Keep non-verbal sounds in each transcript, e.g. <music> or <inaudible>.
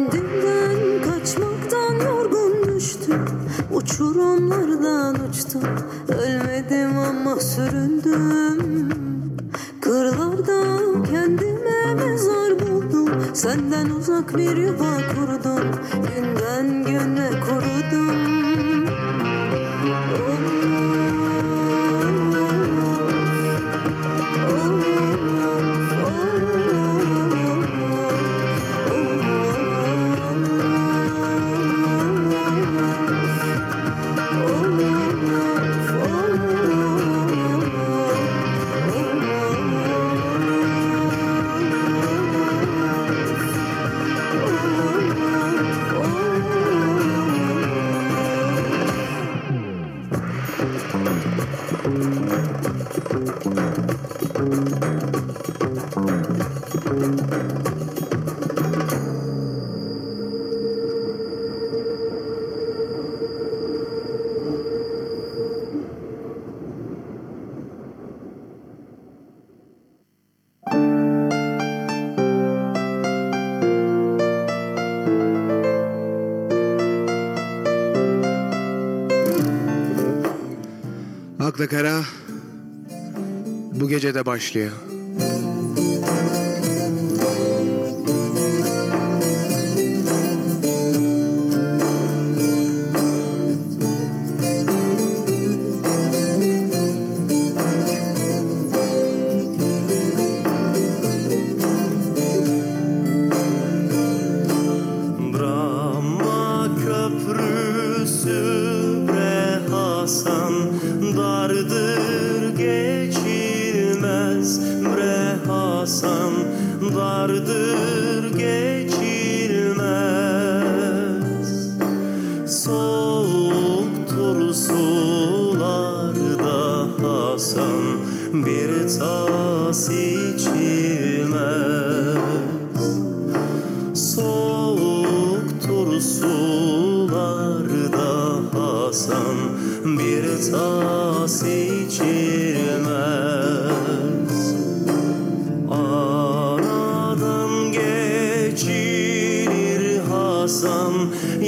Kendinden kaçmaktan yorgun düştüm. Uçurumlardan uçtum. Ölmedim ama süründüm. Kırlarda kendime mezar buldum. Senden uzak bir yuva kurdum. Günden güne kurudum başlıyor.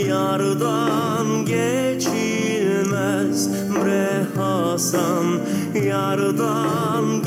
yardan geçilmez bre Hasan. Yardan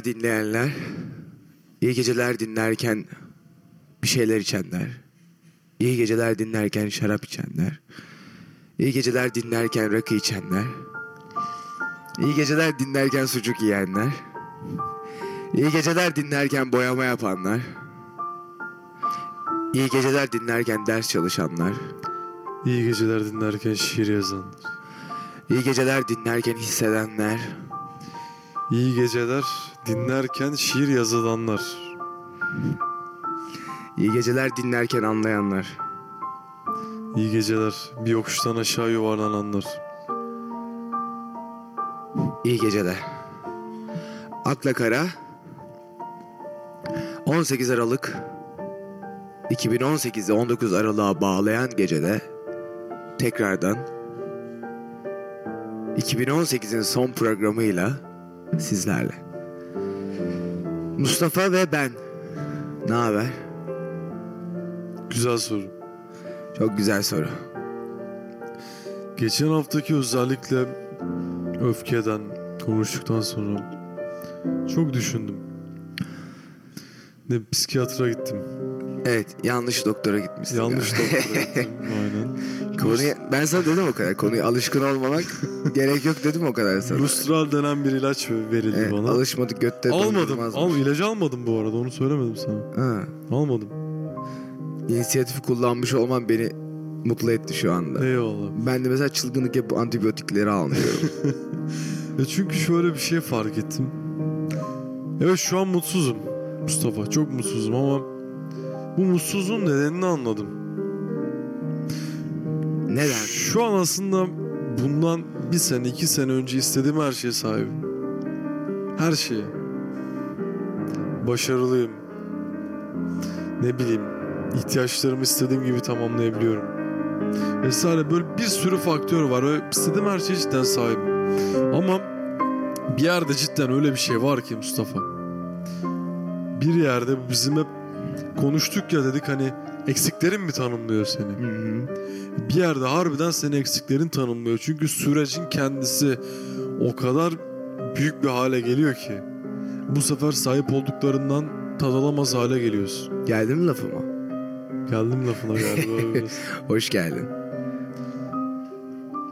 geceler dinleyenler. İyi geceler dinlerken bir şeyler içenler. İyi geceler dinlerken şarap içenler. İyi geceler dinlerken rakı içenler. İyi geceler dinlerken sucuk yiyenler. İyi geceler dinlerken boyama yapanlar. İyi geceler dinlerken ders çalışanlar. İyi geceler dinlerken şiir yazan. İyi geceler dinlerken hissedenler. İyi geceler dinlerken şiir yazılanlar. İyi geceler dinlerken anlayanlar. İyi geceler bir yokuştan aşağı yuvarlananlar. İyi geceler. Akla Kara 18 Aralık 2018'i 19 Aralık'a bağlayan gecede tekrardan 2018'in son programıyla sizlerle. Mustafa ve ben. Ne haber? Güzel soru. Çok güzel soru. Geçen haftaki özellikle öfkeden konuştuktan sonra çok düşündüm. Ne psikiyatra gittim. Evet, yanlış doktora gitmişsin. Yanlış galiba. doktora gittim. <laughs> Aynen. Konuya, ben sana dedim o kadar. Konuya alışkın olmamak <laughs> gerek yok dedim o kadar sana. Lustral denen bir ilaç verildi Evet, bana. alışmadık götte Almadım. dondurmazmış. Al, ilacı almadım bu arada onu söylemedim sana. Ha, Almadım. inisiyatifi kullanmış olman beni mutlu etti şu anda. Eyvallah. Ben de mesela çılgınlık yapıp antibiyotikleri almıyorum. <laughs> Ya çünkü şöyle bir şey fark ettim. Evet şu an mutsuzum Mustafa. Çok mutsuzum ama bu mutsuzluğun nedenini anladım. Neden? Şu an aslında bundan bir sene iki sene önce istediğim her şeye sahibim. Her şeye. Başarılıyım. Ne bileyim ihtiyaçlarımı istediğim gibi tamamlayabiliyorum. Vesaire böyle bir sürü faktör var ve istediğim her şeye cidden sahibim. Ama bir yerde cidden öyle bir şey var ki Mustafa. Bir yerde bizim hep konuştuk ya dedik hani eksiklerin mi tanımlıyor seni? Hı hı. bir yerde harbiden senin eksiklerin tanımlıyor. Çünkü sürecin kendisi o kadar büyük bir hale geliyor ki bu sefer sahip olduklarından tad alamaz hale geliyorsun. Geldin mi lafıma? Geldim lafına galiba. <laughs> Hoş geldin.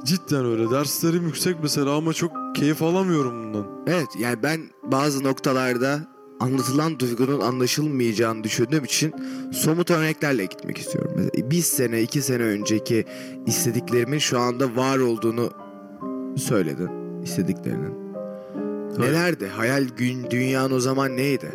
Cidden öyle. Derslerim yüksek mesela ama çok keyif alamıyorum bundan. Evet yani ben bazı noktalarda anlatılan duygunun anlaşılmayacağını düşündüğüm için somut örneklerle gitmek istiyorum. Mesela bir sene iki sene önceki istediklerimin şu anda var olduğunu söyledin. istediklerinin. Hayır. Nelerdi? Hayal gün dünyan o zaman neydi?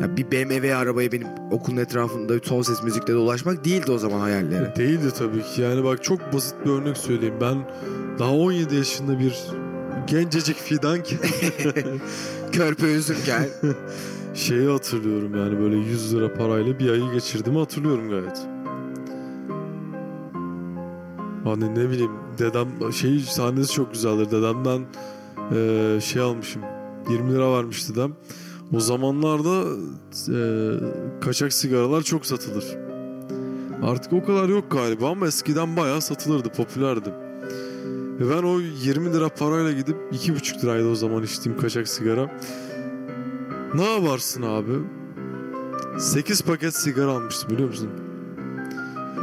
Ya bir BMW arabaya benim okulun etrafında son ses müzikle dolaşmak değildi o zaman hayalleri. Değildi tabii ki. Yani bak çok basit bir örnek söyleyeyim. Ben daha 17 yaşında bir gencecik fidan <laughs> Körpe üzümken <laughs> şeyi hatırlıyorum yani böyle 100 lira parayla bir ayı geçirdiğimi hatırlıyorum gayet. Hani ne bileyim dedem şey sahnesi çok güzeldir. Dedemden eee, şey almışım. 20 lira vermiş dedem. O zamanlarda eee, kaçak sigaralar çok satılır. Artık o kadar yok galiba ama eskiden bayağı satılırdı, popülerdi. Ve ben o 20 lira parayla gidip 2,5 liraydı o zaman içtiğim kaçak sigara. Ne yaparsın abi? 8 paket sigara almıştım biliyor musun?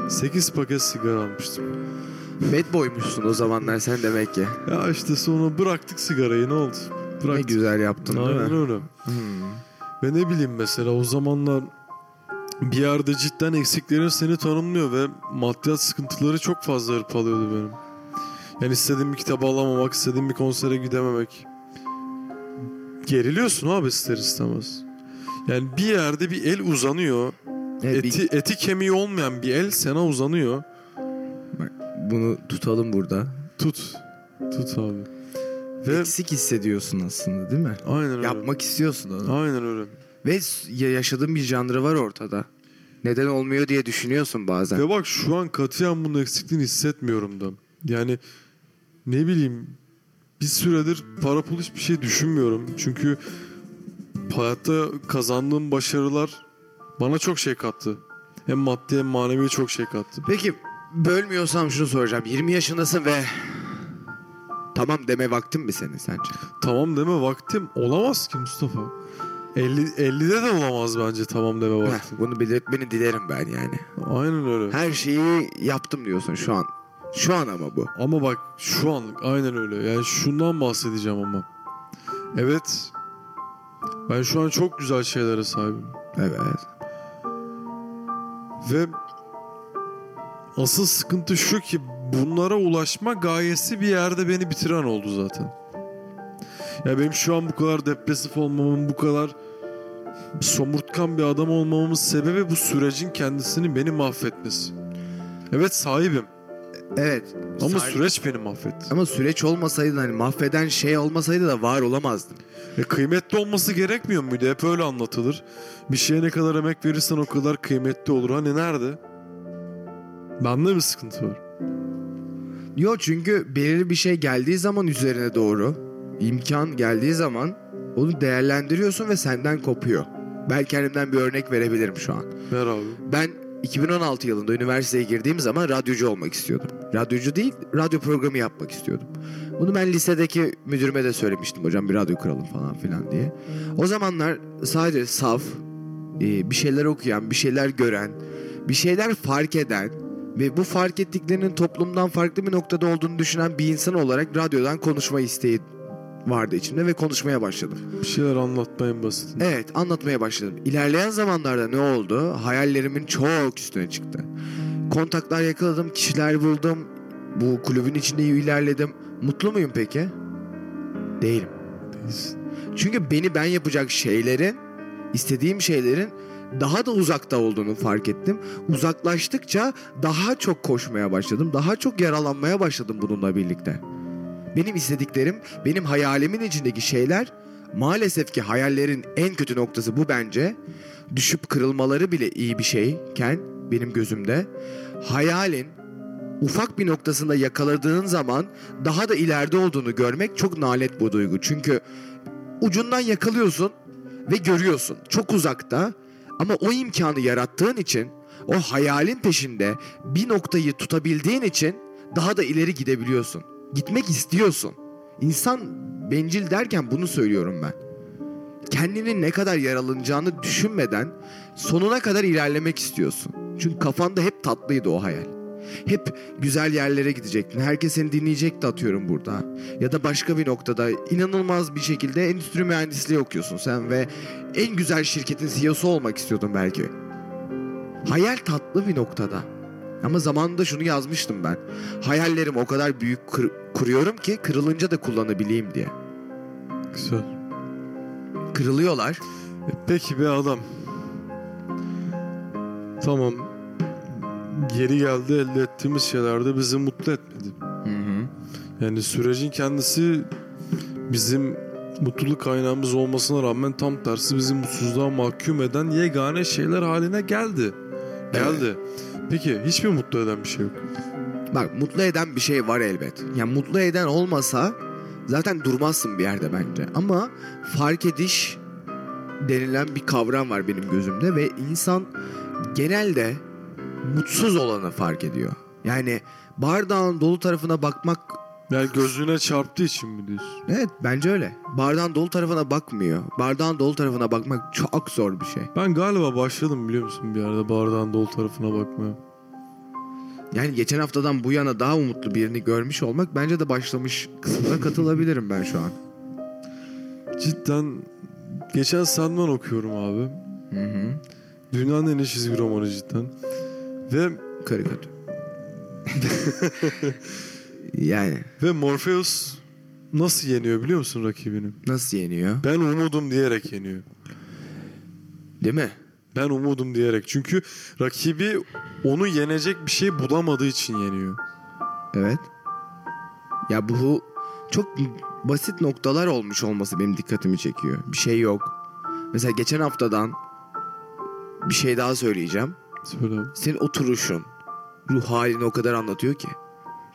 8 paket sigara almıştım. bad boymuşsun o zamanlar sen demek ki. Ya işte sonra bıraktık sigarayı ne oldu? Ne Bıraktık. güzel yaptın değil Aynen mi? öyle. Hmm. Ve ne bileyim mesela o zamanlar bir yerde cidden eksiklerin seni tanımlıyor ve maddiyat sıkıntıları çok fazla hırpalıyordu benim. Yani istediğim bir kitabı alamamak, istediğim bir konsere gidememek. Geriliyorsun abi ister istemez. Yani bir yerde bir el uzanıyor. Evet, bir- Eti, eti kemiği olmayan bir el sana uzanıyor. bunu tutalım burada. Tut. Tut abi. Ve Eksik hissediyorsun aslında değil mi? aynen öyle. Yapmak istiyorsun onu. Aynen öyle. Ve yaşadığın bir janrı var ortada. Neden olmuyor diye düşünüyorsun bazen. Ve bak şu an katiyen bunun eksikliğini hissetmiyorum da. Yani ne bileyim bir süredir para pul hiçbir şey düşünmüyorum. Çünkü hayatta kazandığım başarılar bana çok şey kattı. Hem maddi hem manevi çok şey kattı. Peki bölmüyorsam şunu soracağım. 20 yaşındasın ve tamam deme vaktin mi senin sence? Tamam deme vaktim olamaz ki Mustafa. 50, 50'de de olamaz bence tamam deme Heh, vaktim. bunu belirtmeni dilerim ben yani. Aynen öyle. Her şeyi yaptım diyorsun şu an. Şu an ama bu. Ama bak şu anlık aynen öyle. Yani şundan bahsedeceğim ama. Evet. Ben şu an çok güzel şeylere sahibim. Evet. Ve asıl sıkıntı şu ki bunlara ulaşma gayesi bir yerde beni bitiren oldu zaten. Ya benim şu an bu kadar depresif olmamın, bu kadar somurtkan bir adam olmamın sebebi bu sürecin kendisini beni mahvetmesi. Evet sahibim Evet. ama Sahip- süreç beni mahvetti. Ama süreç olmasaydı hani mahveden şey olmasaydı da var olamazdın. E kıymetli olması gerekmiyor muydu? Hep öyle anlatılır. Bir şeye ne kadar emek verirsen o kadar kıymetli olur. Hani nerede? Bende bir sıkıntı var. Yok çünkü belirli bir şey geldiği zaman üzerine doğru imkan geldiği zaman onu değerlendiriyorsun ve senden kopuyor. Ben kendimden bir örnek verebilirim şu an. Ver abi. Ben 2016 yılında üniversiteye girdiğim zaman radyocu olmak istiyordum. Radyocu değil, radyo programı yapmak istiyordum. Bunu ben lisedeki müdürüme de söylemiştim hocam bir radyo kuralım falan filan diye. O zamanlar sadece saf, e, bir şeyler okuyan, bir şeyler gören, bir şeyler fark eden ve bu fark ettiklerinin toplumdan farklı bir noktada olduğunu düşünen bir insan olarak radyodan konuşma isteği vardı içimde ve konuşmaya başladım. Bir şeyler anlatmayın basit. Evet anlatmaya başladım. İlerleyen zamanlarda ne oldu? Hayallerimin çok üstüne çıktı. Kontaklar yakaladım, kişiler buldum. Bu kulübün içinde ilerledim. Mutlu muyum peki? Değilim. Değilsin. Çünkü beni ben yapacak şeylerin, istediğim şeylerin daha da uzakta olduğunu fark ettim. Uzaklaştıkça daha çok koşmaya başladım. Daha çok yaralanmaya başladım bununla birlikte. Benim istediklerim, benim hayalimin içindeki şeyler maalesef ki hayallerin en kötü noktası bu bence. Düşüp kırılmaları bile iyi bir şeyken benim gözümde hayalin ufak bir noktasında yakaladığın zaman daha da ileride olduğunu görmek çok nalet bu duygu. Çünkü ucundan yakalıyorsun ve görüyorsun. Çok uzakta ama o imkanı yarattığın için o hayalin peşinde bir noktayı tutabildiğin için daha da ileri gidebiliyorsun. Gitmek istiyorsun. İnsan bencil derken bunu söylüyorum ben. Kendinin ne kadar yaralanacağını düşünmeden sonuna kadar ilerlemek istiyorsun. Çünkü kafanda hep tatlıydı o hayal. Hep güzel yerlere gidecektin. Herkes seni dinleyecekti atıyorum burada. Ya da başka bir noktada inanılmaz bir şekilde endüstri mühendisliği okuyorsun sen ve en güzel şirketin CEO'su olmak istiyordun belki. Hayal tatlı bir noktada. Ama zamanında şunu yazmıştım ben. Hayallerim o kadar büyük kır- kuruyorum ki kırılınca da kullanabileyim diye. Güzel. Kırılıyorlar. E peki be adam. Tamam. Geri geldi elde ettiğimiz şeyler de bizi mutlu etmedi. Yani sürecin kendisi bizim mutluluk kaynağımız olmasına rağmen tam tersi bizi mutsuzluğa mahkum eden yegane şeyler haline geldi. Geldi. Peki hiçbir mutlu eden bir şey yok. Bak mutlu eden bir şey var elbet. Yani mutlu eden olmasa zaten durmazsın bir yerde bence. Ama fark ediş denilen bir kavram var benim gözümde ve insan genelde mutsuz olanı fark ediyor. Yani bardağın dolu tarafına bakmak Yani gözüne çarptığı için mi diyorsun? evet bence öyle. Bardağın dolu tarafına bakmıyor. Bardağın dolu tarafına bakmak çok zor bir şey. Ben galiba başladım biliyor musun bir yerde bardağın dolu tarafına bakmaya. Yani geçen haftadan bu yana daha umutlu birini görmüş olmak bence de başlamış kısmına katılabilirim ben şu an. Cidden geçen Sandman okuyorum abi. Hı hı. Dünyanın en iyi çizgi romanı cidden. Ve Karikatür. <laughs> yani ve Morpheus nasıl yeniyor biliyor musun rakibini? nasıl yeniyor? Ben umudum diyerek yeniyor. Değil mi? Ben umudum diyerek. Çünkü rakibi onu yenecek bir şey bulamadığı için yeniyor. Evet. Ya bu çok basit noktalar olmuş olması benim dikkatimi çekiyor. Bir şey yok. Mesela geçen haftadan bir şey daha söyleyeceğim. Söyle abi. Senin oturuşun, ruh halini o kadar anlatıyor ki.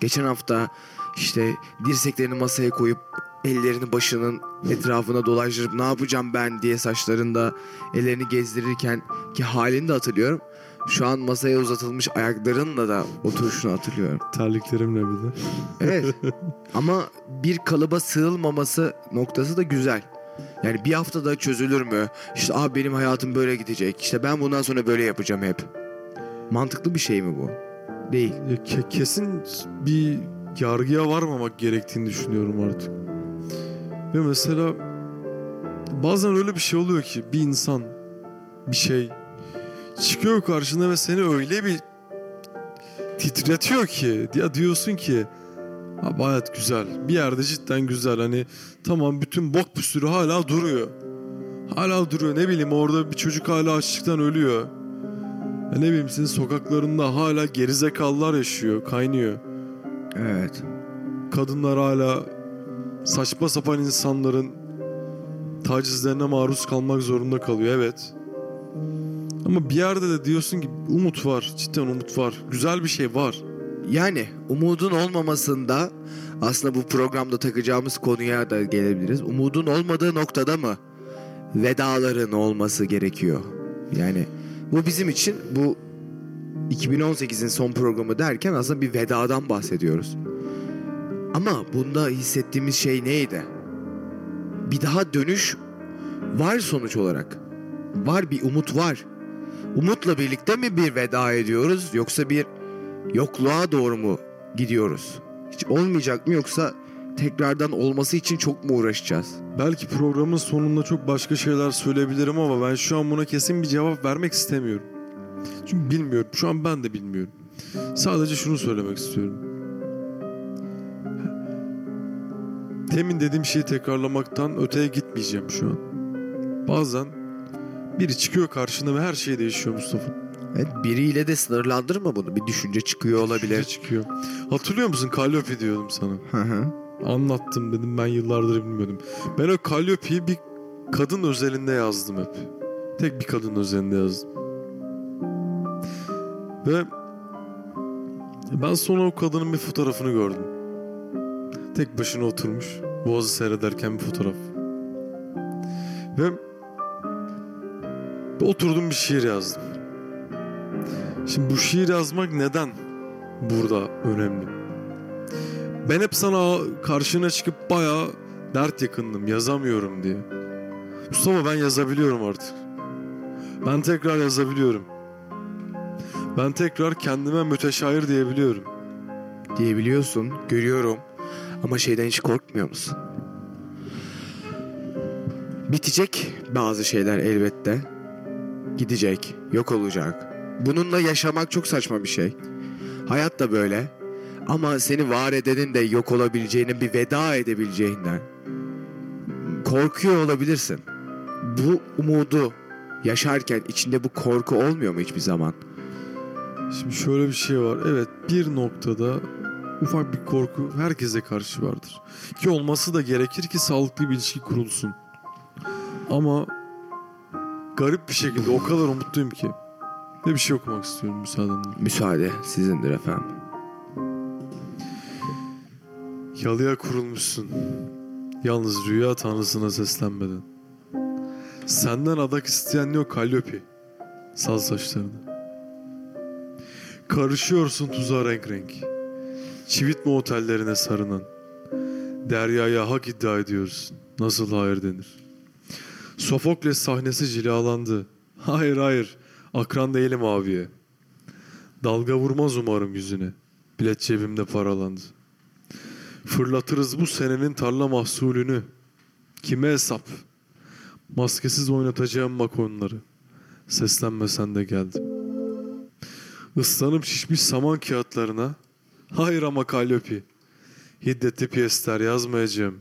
Geçen hafta işte dirseklerini masaya koyup ellerini başının etrafına dolaştırıp ne yapacağım ben diye saçlarında ellerini gezdirirken ki halini de hatırlıyorum. Şu an masaya uzatılmış ayaklarınla da oturuşunu hatırlıyorum. Terliklerimle bir de. Evet. <laughs> Ama bir kalıba sığılmaması noktası da güzel. Yani bir haftada çözülür mü? İşte abi benim hayatım böyle gidecek. İşte ben bundan sonra böyle yapacağım hep. Mantıklı bir şey mi bu? Değil. Ke- kesin bir yargıya varmamak gerektiğini düşünüyorum artık. Ve mesela bazen öyle bir şey oluyor ki bir insan bir şey çıkıyor karşına ve seni öyle bir titretiyor ki ya diyorsun ki Abi hayat güzel. Bir yerde cidden güzel. Hani tamam bütün bok bir sürü hala duruyor. Hala duruyor. Ne bileyim orada bir çocuk hala açlıktan ölüyor. Ya ne bileyim senin sokaklarında hala gerizekalılar yaşıyor. Kaynıyor. Evet. Kadınlar hala saçma sapan insanların tacizlerine maruz kalmak zorunda kalıyor. Evet. Ama bir yerde de diyorsun ki umut var. Cidden umut var. Güzel bir şey var. Yani umudun olmamasında aslında bu programda takacağımız konuya da gelebiliriz. Umudun olmadığı noktada mı vedaların olması gerekiyor? Yani bu bizim için bu 2018'in son programı derken aslında bir vedadan bahsediyoruz. Ama bunda hissettiğimiz şey neydi? Bir daha dönüş var sonuç olarak. Var bir umut var. Umutla birlikte mi bir veda ediyoruz yoksa bir yokluğa doğru mu gidiyoruz? Hiç olmayacak mı yoksa tekrardan olması için çok mu uğraşacağız? Belki programın sonunda çok başka şeyler söyleyebilirim ama ben şu an buna kesin bir cevap vermek istemiyorum. Çünkü bilmiyorum. Şu an ben de bilmiyorum. Sadece şunu söylemek istiyorum. temin dediğim şeyi tekrarlamaktan öteye gitmeyeceğim şu an. Bazen biri çıkıyor karşına ve her şey değişiyor Mustafa. Evet, biriyle de sınırlandırma bunu. Bir düşünce çıkıyor Düşünce olabilir. çıkıyor. Hatırlıyor musun Calliope diyordum sana. Hı hı. Anlattım dedim ben yıllardır bilmiyordum. Ben o Calliope'yi bir kadın özelinde yazdım hep. Tek bir kadın özelinde yazdım. Ve ben sonra o kadının bir fotoğrafını gördüm. Tek başına oturmuş. Boğazı seyrederken bir fotoğraf. Ve oturdum bir şiir yazdım. Şimdi bu şiir yazmak neden burada önemli? Ben hep sana karşına çıkıp bayağı dert yakındım yazamıyorum diye. Mustafa ben yazabiliyorum artık. Ben tekrar yazabiliyorum. Ben tekrar kendime müteşair diyebiliyorum. Diyebiliyorsun. Görüyorum. Ama şeyden hiç korkmuyor musun? Bitecek bazı şeyler elbette. Gidecek. Yok olacak. Bununla yaşamak çok saçma bir şey. Hayat da böyle. Ama seni var edenin de yok olabileceğini bir veda edebileceğinden korkuyor olabilirsin. Bu umudu yaşarken içinde bu korku olmuyor mu hiçbir zaman? Şimdi şöyle bir şey var. Evet bir noktada ufak bir korku herkese karşı vardır. Ki olması da gerekir ki sağlıklı bir ilişki kurulsun. Ama garip bir şekilde o kadar umutluyum ki. Ve bir şey okumak istiyorum müsaadenle. Müsaade sizindir efendim. Yalıya kurulmuşsun. Yalnız rüya tanrısına seslenmeden. Senden adak isteyen yok Calliope. Sal saçlarını. Karışıyorsun tuzağa renk renk. Çivitme otellerine sarınan. Deryaya hak iddia ediyorsun. Nasıl hayır denir? Sofokles sahnesi cilalandı. Hayır hayır. Akran değilim abiye. Dalga vurmaz umarım yüzüne. Bilet cebimde paralandı. Fırlatırız bu senenin tarla mahsulünü. Kime hesap? Maskesiz oynatacağım bak onları. Seslenmesen de geldim. Islanıp şişmiş saman kağıtlarına. Hayır ama Kalyopi. Hiddetli piyesler yazmayacağım.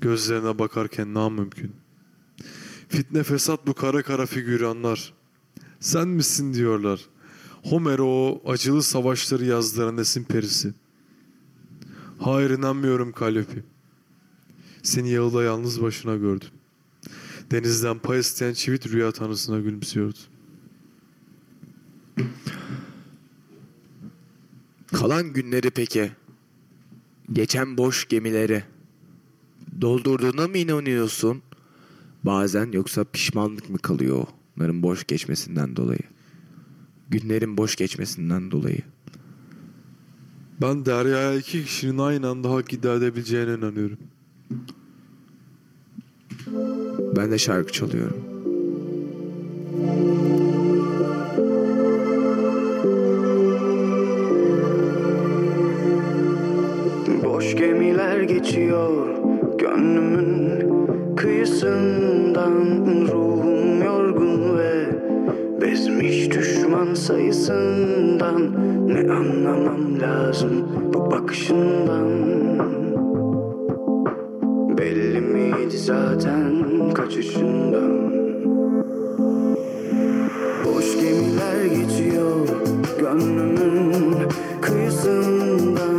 Gözlerine bakarken namümkün. Fitne fesat bu kara kara figüranlar. Sen misin diyorlar. Homer o acılı savaşları yazdıran esin perisi. Hayır inanmıyorum Kalyopi. Seni yağıla yalnız başına gördüm. Denizden pay isteyen çivit rüya tanrısına gülümsüyordu. Kalan günleri peki? Geçen boş gemileri doldurduğuna mı inanıyorsun? Bazen yoksa pişmanlık mı kalıyor onların boş geçmesinden dolayı? Günlerin boş geçmesinden dolayı. Ben Derya'ya iki kişinin aynı anda hak iddia edebileceğine inanıyorum. Ben de şarkı çalıyorum. Boş gemiler geçiyor gönlümün kıyısından Ruhum yorgun ve bezmiş düşman sayısından Ne anlamam lazım bu bakışından? Belli miydi zaten kaçışından? Boş gemiler geçiyor gönlümün kıyısından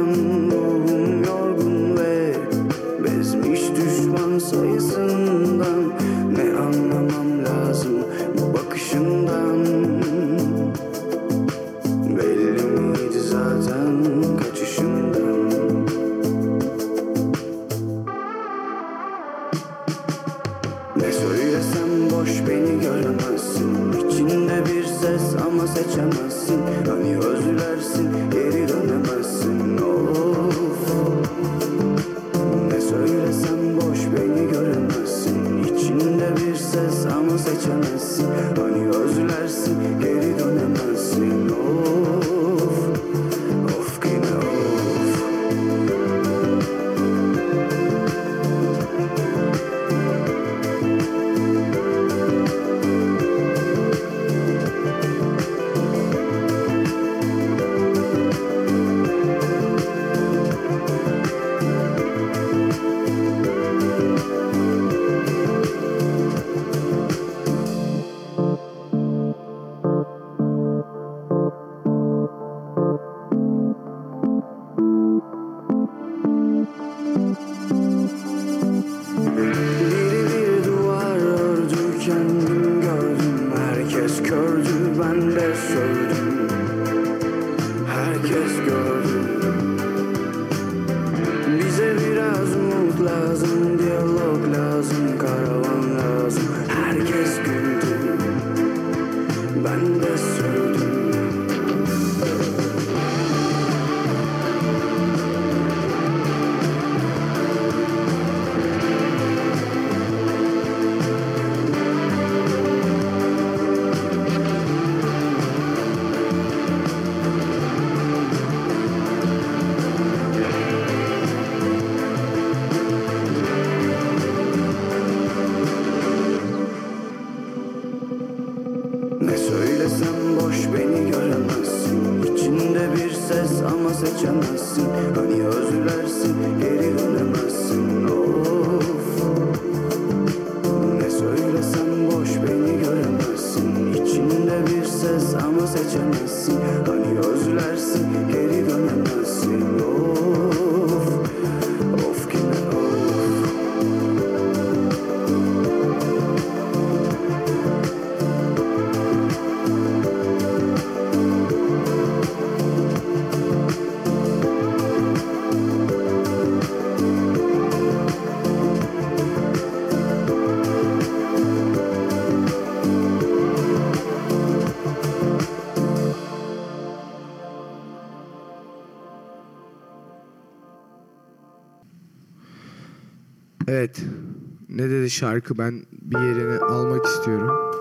Dedi şarkı ben bir yerini almak istiyorum.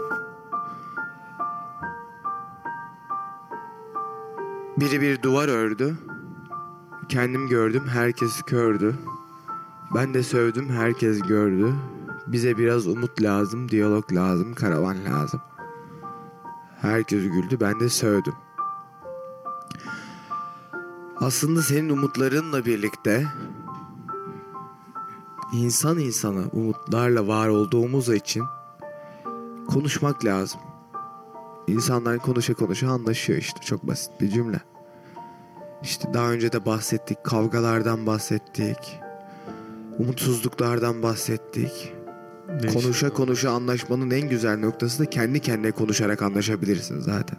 Biri bir duvar ördü. Kendim gördüm herkes kördü. Ben de sövdüm herkes gördü. Bize biraz umut lazım, diyalog lazım, karavan lazım. Herkes güldü ben de sövdüm. Aslında senin umutlarınla birlikte İnsan insana umutlarla var olduğumuz için konuşmak lazım. İnsanlar konuşa konuşa anlaşıyor işte çok basit bir cümle. İşte daha önce de bahsettik kavgalardan bahsettik. Umutsuzluklardan bahsettik. Değişik. Konuşa konuşa anlaşmanın en güzel noktası da kendi kendine konuşarak anlaşabilirsin zaten.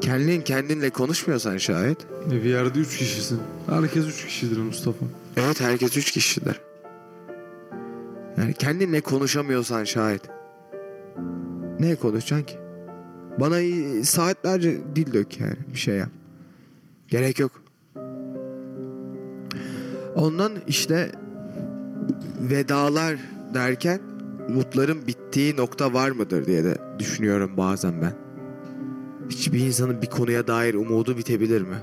Kendin kendinle konuşmuyorsan şayet Bir yerde üç kişisin. Herkes üç kişidir Mustafa. Evet herkes üç kişidir. Yani kendinle konuşamıyorsan şayet. Ne konuşacaksın ki? Bana saatlerce dil dök yani bir şey yap. Gerek yok. Ondan işte vedalar derken umutların bittiği nokta var mıdır diye de düşünüyorum bazen ben. Hiçbir insanın bir konuya dair umudu bitebilir mi?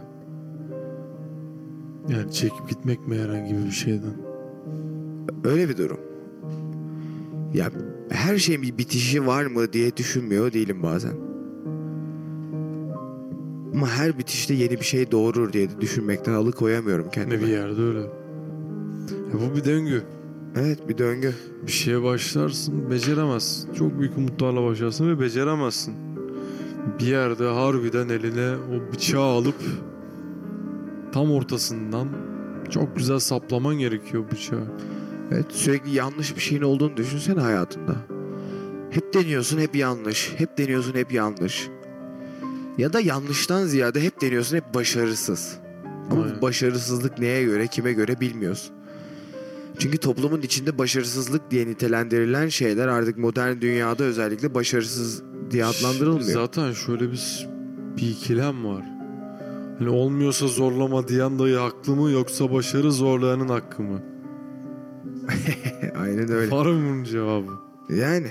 Yani çekip gitmek mi herhangi bir şeyden? Öyle bir durum. Ya her şeyin bir bitişi var mı diye düşünmüyor değilim bazen. Ama her bitişte yeni bir şey doğurur diye de düşünmekten alıkoyamıyorum Ne kendimi. bir yerde öyle. Ya bu bir döngü. Evet bir döngü. Bir şeye başlarsın beceremezsin. Çok büyük umutlarla başlarsın ve beceremezsin. Bir yerde harbiden eline o bıçağı alıp tam ortasından çok güzel saplaman gerekiyor bıçağı. Evet sürekli yanlış bir şeyin olduğunu düşünsene hayatında. Hep deniyorsun hep yanlış. Hep deniyorsun hep yanlış. Ya da yanlıştan ziyade hep deniyorsun hep başarısız. Ama Aynen. bu başarısızlık neye göre kime göre bilmiyorsun. Çünkü toplumun içinde başarısızlık diye nitelendirilen şeyler artık modern dünyada özellikle başarısız diye adlandırılmıyor. Zaten şöyle bir, bir ikilem var. Hani olmuyorsa zorlama diyen dayı haklı mı yoksa başarı zorlayanın hakkı mı? <laughs> Aynen öyle. Var mı bunun cevabı? Yani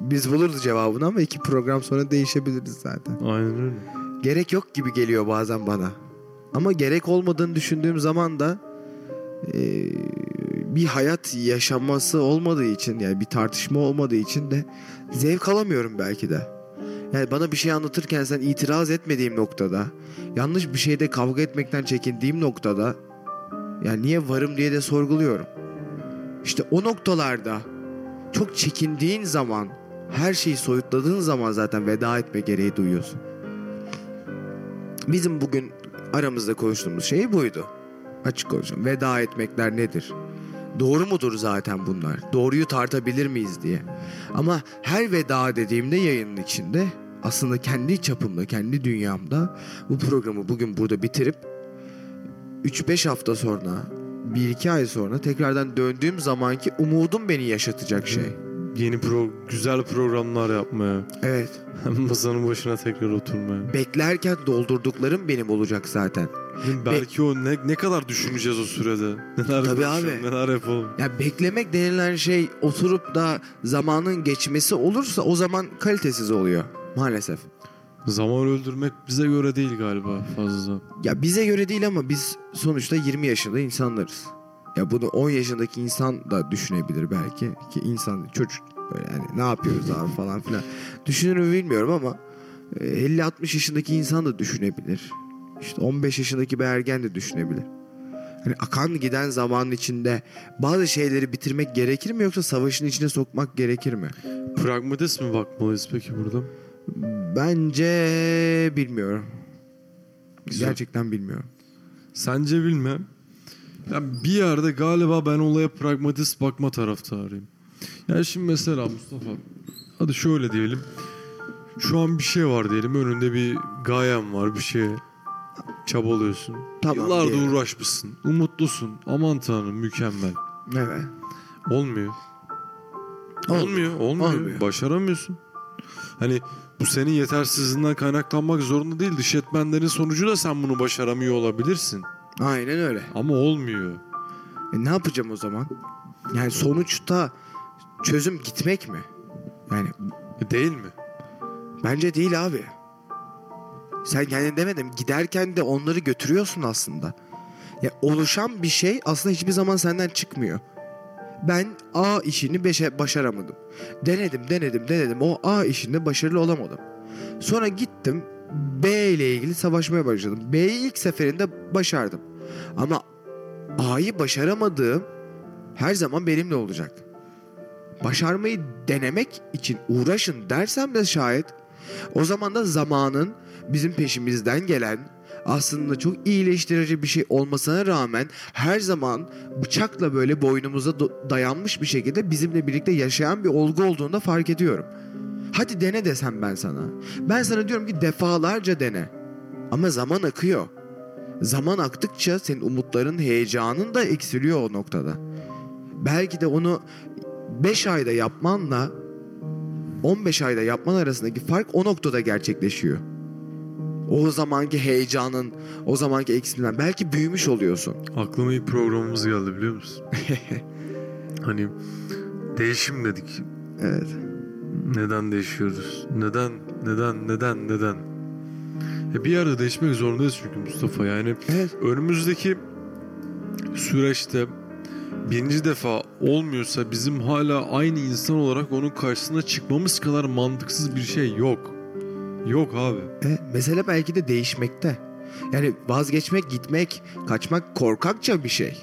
biz buluruz cevabını ama iki program sonra değişebiliriz zaten. Aynen öyle. gerek yok gibi geliyor bazen bana. Ama gerek olmadığını düşündüğüm zaman da e, bir hayat yaşaması olmadığı için yani bir tartışma olmadığı için de zevk alamıyorum belki de. Yani bana bir şey anlatırken sen itiraz etmediğim noktada, yanlış bir şeyde kavga etmekten çekindiğim noktada yani niye varım diye de sorguluyorum. İşte o noktalarda çok çekindiğin zaman, her şeyi soyutladığın zaman zaten veda etme gereği duyuyorsun. Bizim bugün aramızda konuştuğumuz şey buydu. Açık konuşalım. Veda etmekler nedir? Doğru mudur zaten bunlar? Doğruyu tartabilir miyiz diye. Ama her veda dediğimde yayının içinde aslında kendi çapımda, kendi dünyamda bu programı bugün burada bitirip 3-5 hafta sonra, 1-2 ay sonra tekrardan döndüğüm zamanki umudum beni yaşatacak şey. Yeni pro güzel programlar yapmaya. Evet. <laughs> Masanın başına tekrar oturmaya. Beklerken doldurduklarım benim olacak zaten. Belki o ne, ne kadar düşüneceğiz o sürede. Neler Tabii abi. Neler yapalım. Ya beklemek denilen şey oturup da zamanın geçmesi olursa o zaman kalitesiz oluyor maalesef. Zaman öldürmek bize göre değil galiba fazla. Ya bize göre değil ama biz sonuçta 20 yaşında insanlarız. Ya bunu 10 yaşındaki insan da düşünebilir belki ki insan çocuk yani ne yapıyoruz abi falan filan. Düşünür mü bilmiyorum ama e, 50-60 yaşındaki insan da düşünebilir. İşte 15 yaşındaki bir ergen de düşünebilir. Hani akan giden zamanın içinde bazı şeyleri bitirmek gerekir mi yoksa savaşın içine sokmak gerekir mi? Pragmatist mi bakmalıyız peki burada? Bence bilmiyorum. Güzel. Gerçekten bilmiyorum. Sence bilmem. Ya bir yerde galiba ben olaya pragmatist bakma taraftarıyım. Yani şimdi mesela Mustafa hadi şöyle diyelim. Şu an bir şey var diyelim önünde bir gayen var bir şeye çabalıyorsun. Tamam Yıllardır diyelim. uğraşmışsın. Umutlusun. Aman tanrım mükemmel. Evet. Olmuyor. Olmuyor. Olmuyor. Olmuyor. Başaramıyorsun. Hani bu senin yetersizliğinden kaynaklanmak zorunda değil. Dış etmenlerin sonucu da sen bunu başaramıyor olabilirsin. Aynen öyle. Ama olmuyor. E ne yapacağım o zaman? Yani sonuçta çözüm gitmek mi? Yani E değil mi? bence değil abi. Sen kendin demedin. Giderken de onları götürüyorsun aslında. Ya oluşan bir şey aslında hiçbir zaman senden çıkmıyor. Ben A işini beşe başaramadım. Denedim, denedim, denedim. O A işinde başarılı olamadım. Sonra gittim B ile ilgili savaşmaya başladım. B'yi ilk seferinde başardım. Ama A'yı başaramadığım her zaman benimle olacak. Başarmayı denemek için uğraşın dersem de şayet o zaman da zamanın bizim peşimizden gelen aslında çok iyileştirici bir şey olmasına rağmen her zaman bıçakla böyle boynumuza dayanmış bir şekilde bizimle birlikte yaşayan bir olgu olduğunu da fark ediyorum. Hadi dene desem ben sana. Ben sana diyorum ki defalarca dene. Ama zaman akıyor. Zaman aktıkça senin umutların, heyecanın da eksiliyor o noktada. Belki de onu 5 ayda yapmanla 15 ayda yapman arasındaki fark o noktada gerçekleşiyor. O zamanki heyecanın, o zamanki eksilmen belki büyümüş oluyorsun. Aklıma ilk programımız geldi biliyor musun? <laughs> hani değişim dedik. Evet. Neden değişiyoruz? Neden, neden, neden, neden? E bir yerde değişmek zorundayız çünkü Mustafa. Yani Evet. önümüzdeki süreçte birinci defa olmuyorsa bizim hala aynı insan olarak onun karşısına çıkmamız kadar mantıksız bir şey yok. Yok abi. E, mesele belki de değişmekte. Yani vazgeçmek, gitmek, kaçmak korkakça bir şey.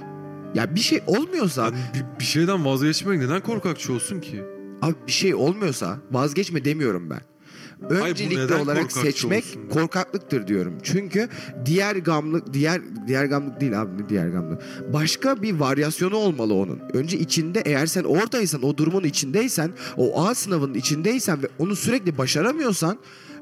Ya bir şey olmuyorsa, Yani bir, bir şeyden vazgeçmek neden korkakçı olsun ki? abi bir şey olmuyorsa vazgeçme demiyorum ben. Öncelikli neden olarak korkakça seçmek korkaklıktır diyorum. Çünkü diğer gamlık, diğer diğer gamlık değil abi diğer gamlık. Başka bir varyasyonu olmalı onun. Önce içinde eğer sen oradaysan, o durumun içindeysen, o A sınavının içindeysen ve onu sürekli başaramıyorsan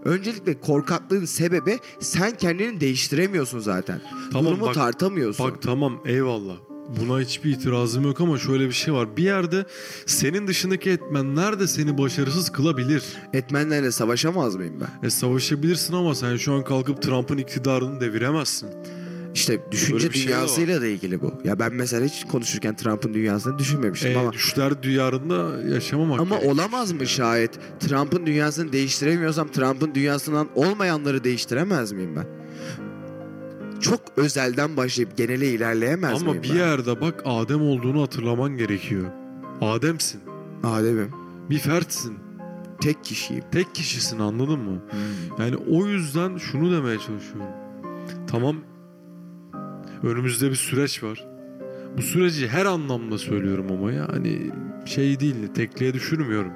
Öncelikle korkaklığın sebebi sen kendini değiştiremiyorsun zaten. Tamam, Durumu bak- tartamıyorsun. Bak tamam eyvallah. Buna hiçbir itirazım yok ama şöyle bir şey var. Bir yerde senin dışındaki etmenler de seni başarısız kılabilir. Etmenlerle savaşamaz mıyım ben? E savaşabilirsin ama sen şu an kalkıp Trump'ın iktidarını deviremezsin. İşte düşünce Böyle bir şey dünyasıyla da ilgili bu. Ya ben mesela hiç konuşurken Trump'ın dünyasını düşünmemiştim E, ama düşler diyarında yaşamamak ama olamaz mı şayet Trump'ın dünyasını değiştiremiyorsam Trump'ın dünyasından olmayanları değiştiremez miyim ben? Çok özelden başlayıp genele ilerleyemez Ama miyim bir ben? yerde bak Adem olduğunu hatırlaman gerekiyor. Ademsin. Adem'im. Bir fertsin. Tek kişiyim. Tek kişisin anladın mı? Hmm. Yani o yüzden şunu demeye çalışıyorum. Tamam önümüzde bir süreç var. Bu süreci her anlamda söylüyorum ama yani şey değil tekliğe düşürmüyorum.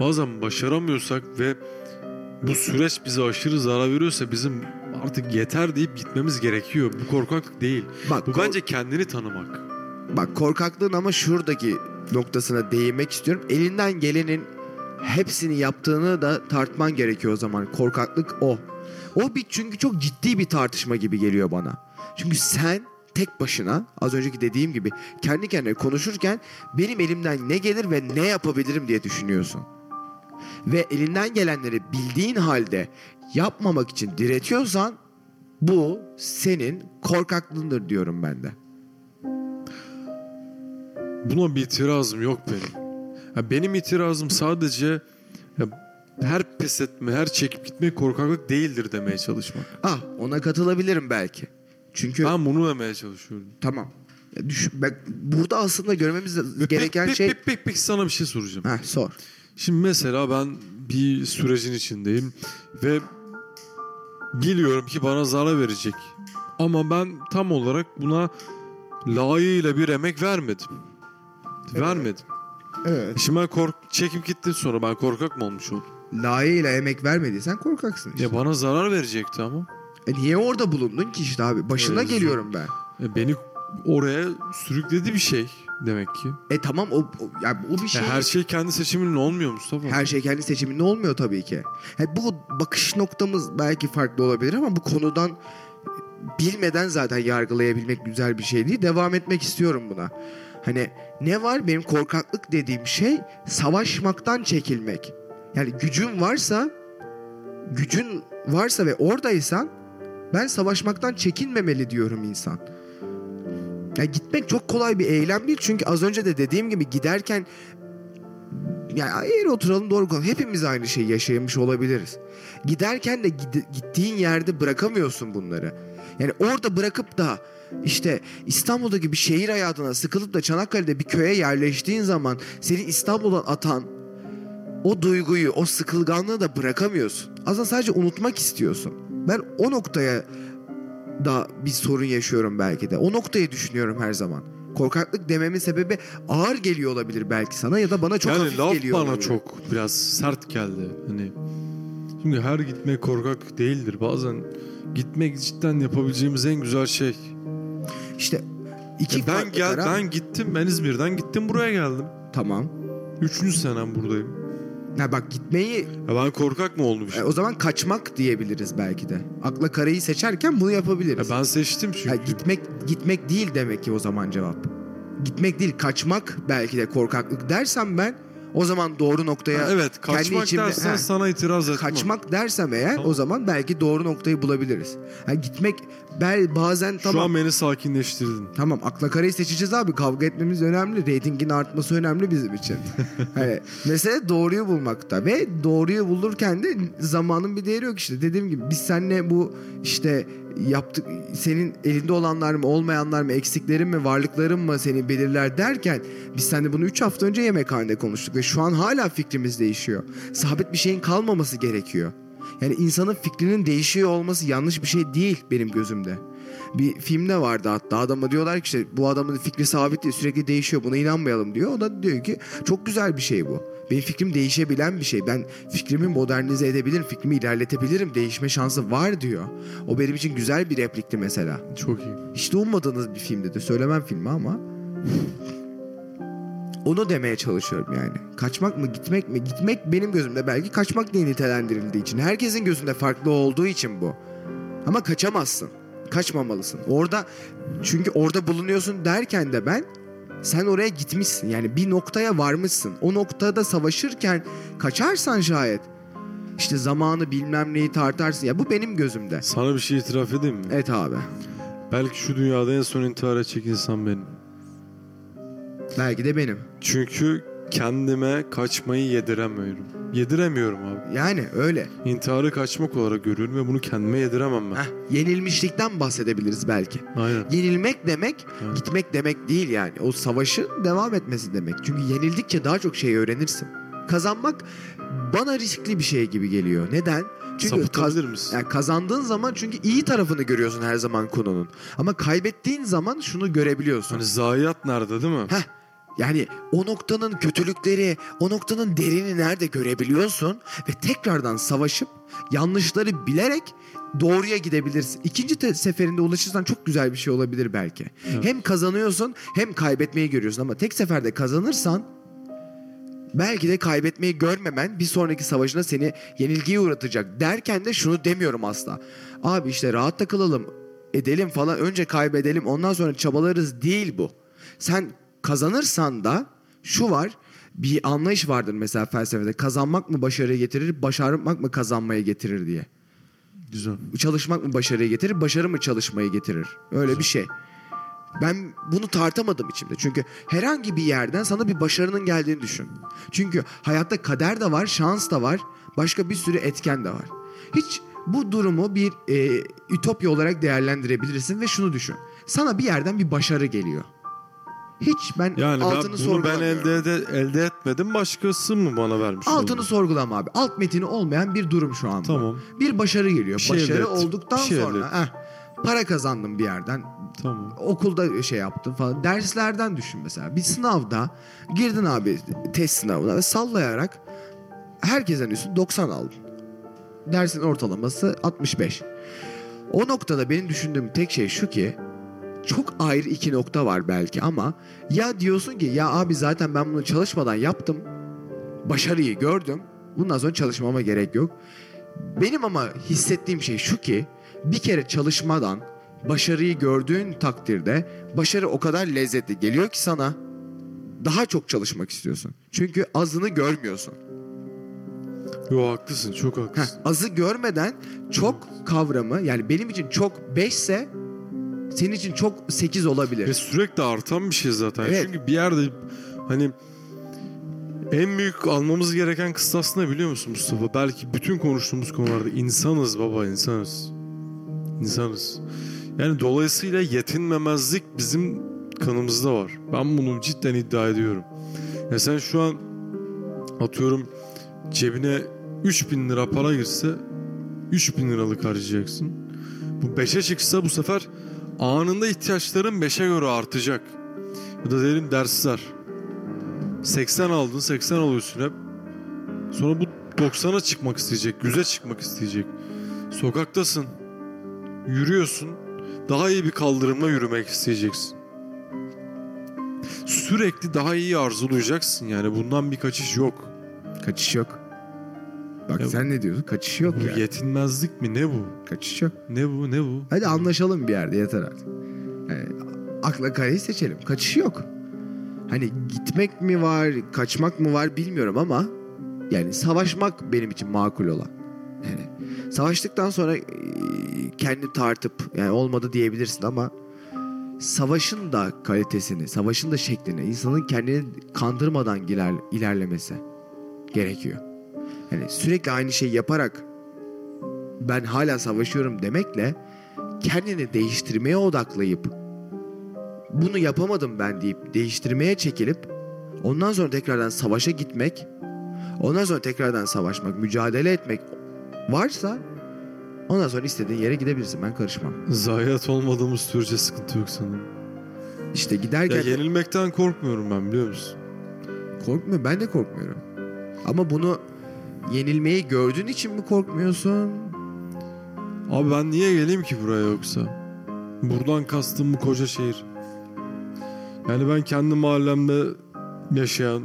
Bazen başaramıyorsak ve bu süreç bize aşırı zarar veriyorsa bizim artık yeter deyip gitmemiz gerekiyor. Bu korkaklık değil. Bak, Bu bence kendini tanımak. Bak korkaklığın ama şuradaki noktasına değinmek istiyorum. Elinden gelenin hepsini yaptığını da tartman gerekiyor o zaman. Korkaklık o. O bir çünkü çok ciddi bir tartışma gibi geliyor bana. Çünkü sen tek başına az önceki dediğim gibi kendi kendine konuşurken benim elimden ne gelir ve ne yapabilirim diye düşünüyorsun. Ve elinden gelenleri bildiğin halde yapmamak için diretiyorsan bu senin korkaklığındır diyorum ben de. Buna bir itirazım yok benim. Benim itirazım sadece her pes etme, her çekip gitme korkaklık değildir demeye çalışmak. Ah ona katılabilirim belki. Çünkü Ben bunu demeye çalışıyorum. tamam. Ya düş, bak, burada aslında görmemiz gereken peki, şey... Peki, peki, peki sana bir şey soracağım. Heh, sor. Şimdi mesela ben bir sürecin içindeyim ve biliyorum ki bana zarar verecek. Ama ben tam olarak buna layığıyla bir emek vermedim. Vermedim. Evet. Şimdi ben kork çekip gittim sonra ben korkak mı olmuş oldum? Layığıyla emek vermediysen korkaksın işte. Ya bana zarar verecekti ama. E niye orada bulundun ki işte abi? Başına Evet. geliyorum ben. E beni oraya sürükledi bir şey demek ki. E tamam o, o, yani o bir şey. Ya her şey kendi seçiminle olmuyor Mustafa. Her şey kendi seçiminde olmuyor tabii ki. Ha, bu bakış noktamız belki farklı olabilir ama bu konudan bilmeden zaten yargılayabilmek güzel bir şey değil. Devam etmek istiyorum buna. Hani ne var benim korkaklık dediğim şey savaşmaktan çekilmek. Yani gücün varsa gücün varsa ve oradaysan ben savaşmaktan çekinmemeli diyorum insan. Ya gitmek çok kolay bir eylem değil çünkü az önce de dediğim gibi giderken yani eğer oturalım doğru konu. Hepimiz aynı şeyi yaşamış olabiliriz. Giderken de gittiğin yerde bırakamıyorsun bunları. Yani orada bırakıp da işte İstanbul'daki bir şehir hayatına sıkılıp da Çanakkale'de bir köye yerleştiğin zaman seni İstanbul'dan atan o duyguyu, o sıkılganlığı da bırakamıyorsun. Aslında sadece unutmak istiyorsun. Ben o noktaya da bir sorun yaşıyorum belki de. O noktayı düşünüyorum her zaman. Korkaklık dememin sebebi ağır geliyor olabilir belki sana ya da bana çok yani hafif laf geliyor bana olabilir. çok biraz sert geldi. Hani çünkü her gitmek korkak değildir. Bazen gitmek cidden yapabileceğimiz en güzel şey. İşte iki Ya ben gel taraf- ben gittim ben İzmir'den gittim buraya geldim. Tamam. Üçüncü senem buradayım. Ya bak gitmeyi Ya ben korkak mı olmuşum? e, o zaman kaçmak diyebiliriz belki de. Akla karayı seçerken bunu Ya yapabiliriz. ben seçtim çünkü. Ya gitmek gitmek değil demek ki o zaman cevap. Gitmek değil kaçmak belki de korkaklık dersem ben o zaman doğru noktaya Ha, evet kaçmak içimde- dersen He. sana itiraz etmem. kaçmak dersem eğer Tamam. o zaman belki doğru noktayı bulabiliriz. Ha, gitmek bel bazen Şu tamam an beni sakinleştirdin. Tamam akla karayı seçeceğiz abi. Kavga etmemiz önemli. Reytingin artması önemli bizim için. <laughs> hani, mesele doğruyu bulmakta. Ve doğruyu bulurken de zamanın bir değeri yok işte. Dediğim gibi biz seninle bu işte yaptık senin elinde olanlar mı olmayanlar mı eksiklerin mi varlıkların mı seni belirler derken biz seninle bunu 3 hafta önce yemekhanede konuştuk ve şu an hala fikrimiz değişiyor. Sabit bir şeyin kalmaması gerekiyor. Yani insanın fikrinin değişiyor olması yanlış bir şey değil benim gözümde. Bir filmde vardı hatta adama diyorlar ki işte bu adamın fikri sabit değil sürekli değişiyor buna inanmayalım diyor. O da diyor ki çok güzel bir şey bu. Benim fikrim değişebilen bir şey. Ben fikrimi modernize edebilirim, fikrimi ilerletebilirim. Değişme şansı var diyor. O benim için güzel bir replikti mesela. Çok iyi. Hiç de ummadığınız bir filmdi de söylemem filmi ama. Onu demeye çalışıyorum yani. Kaçmak mı gitmek mi? Gitmek benim gözümde belki kaçmak diye nitelendirildiği için. Herkesin gözünde farklı olduğu için bu. Ama kaçamazsın. Kaçmamalısın. Orada çünkü orada bulunuyorsun derken de ben sen oraya gitmişsin. Yani bir noktaya varmışsın. O noktada savaşırken kaçarsan şayet işte zamanı bilmem neyi tartarsın. Ya bu benim gözümde. Sana bir şey itiraf edeyim mi? Evet abi. Belki şu dünyada en son intihar edecek insan benim. Belki de benim. Çünkü kendime kaçmayı yediremiyorum. Yediremiyorum abi. Yani öyle. İntiharı kaçmak olarak görüyorum ve bunu kendime yediremem ben. Heh, yenilmişlikten bahsedebiliriz belki. Aynen. Yenilmek demek Evet. gitmek demek değil yani. O savaşın devam etmesi demek. Çünkü yenildikçe daha çok şey öğrenirsin. Kazanmak bana riskli bir şey gibi geliyor. Neden? Çünkü kaz- misin? yani kazandığın zaman çünkü iyi tarafını görüyorsun her zaman konunun. Ama kaybettiğin zaman şunu görebiliyorsun. Hani zayiat nerede değil mi? Heh. Yani o noktanın kötülükleri, o noktanın derini nerede görebiliyorsun ve tekrardan savaşıp yanlışları bilerek doğruya gidebilirsin. İkinci seferinde ulaşırsan çok güzel bir şey olabilir belki. Evet. Hem kazanıyorsun hem kaybetmeyi görüyorsun ama tek seferde kazanırsan belki de kaybetmeyi görmemen bir sonraki savaşına seni yenilgiye uğratacak derken de şunu demiyorum asla. Abi işte rahat takılalım edelim falan önce kaybedelim ondan sonra çabalarız değil bu. Sen kazanırsan da şu var bir anlayış vardır mesela felsefede kazanmak mı başarıyı getirir başarmak mı kazanmayı getirir diye. Güzel. Çalışmak mı başarıyı getirir başarı mı çalışmayı getirir öyle bir şey. Ben bunu tartamadım içimde. Çünkü herhangi bir yerden sana bir başarının geldiğini düşün. Çünkü hayatta kader de var, şans da var, başka bir sürü etken de var. Hiç bu durumu bir e, ütopya olarak değerlendirebilirsin ve şunu düşün. Sana bir yerden bir başarı geliyor. Hiç ben Yani ben altını ben sorgulamıyorum. elde ede- elde etmedim. Başkası mı bana vermiş? Altını oldu? sorgulama abi. Alt metini olmayan bir durum şu anda. Tamam. Bir başarı geliyor. Bir şey başarı elde olduktan Bir şey sonra heh, para kazandım bir yerden. Tamam. Okulda şey yaptım falan. Derslerden düşün mesela. Bir sınavda girdin abi test sınavına ve sallayarak herkesten üstün 90 aldın. Dersin ortalaması 65. O noktada benim düşündüğüm tek şey şu ki çok ayrı iki nokta var belki ama ya diyorsun ki ya abi zaten ben bunu çalışmadan yaptım. Başarıyı gördüm. Bundan sonra çalışmama gerek yok. Benim ama hissettiğim şey şu ki bir kere çalışmadan başarıyı gördüğün takdirde başarı o kadar lezzetli geliyor ki sana daha çok çalışmak istiyorsun. Çünkü azını görmüyorsun. Yo haklısın. Çok Heh, haklısın. azı görmeden çok kavramı yani benim için çok 5 ise senin için çok 8 olabilir. Ve sürekli artan bir şey zaten. Evet. Çünkü bir yerde hani en büyük almamız gereken kıstas ne biliyor musun Mustafa? Belki bütün konuştuğumuz konularda insanız baba insanız. İnsanız. Yani dolayısıyla yetinmemezlik bizim kanımızda var. Ben bunu cidden iddia ediyorum. Ya sen şu an atıyorum cebine 3000 lira para girse 3000 liralık harcayacaksın. Bu 5'e çıksa bu sefer anında ihtiyaçların 5'e göre artacak. Ya da derin dersler. 80 aldın 80 alıyorsun hep. Sonra bu 90'a çıkmak isteyecek, 100'e çıkmak isteyecek. Sokaktasın. Yürüyorsun. Daha iyi bir kaldırımla yürümek isteyeceksin. Sürekli daha iyi arzulayacaksın yani bundan bir kaçış yok. Kaçış yok. Bak Ya- sen ne diyorsun? Kaçış yok Bu yani. yetinmezlik mi ne bu? Kaçış yok. Ne bu ne bu? Hadi anlaşalım bir yerde yeter artık. Yani, akla kareyi seçelim. Kaçış yok. Hani gitmek mi var, kaçmak mı var bilmiyorum ama yani savaşmak benim için makul olan. Yani savaştıktan sonra e, kendi tartıp yani olmadı diyebilirsin ama savaşın da kalitesini, savaşın da şeklini, insanın kendini kandırmadan iler, ilerlemesi gerekiyor. Yani sürekli aynı şeyi yaparak ben hala savaşıyorum demekle kendini değiştirmeye odaklayıp bunu yapamadım ben deyip değiştirmeye çekilip ondan sonra tekrardan savaşa gitmek ondan sonra tekrardan savaşmak mücadele etmek varsa ondan sonra istediğin yere gidebilirsin ben karışmam. Zayiat olmadığımız sürece sıkıntı yok sanırım. İşte Ya giderken yenilmekten korkmuyorum ben biliyor musun? korkmuyor ben de korkmuyorum. Ama bunu yenilmeyi gördüğün için mi korkmuyorsun? Abi ben niye geleyim ki buraya yoksa? Buradan kastım bu koca şehir. Yani ben kendi mahallemde yaşayan,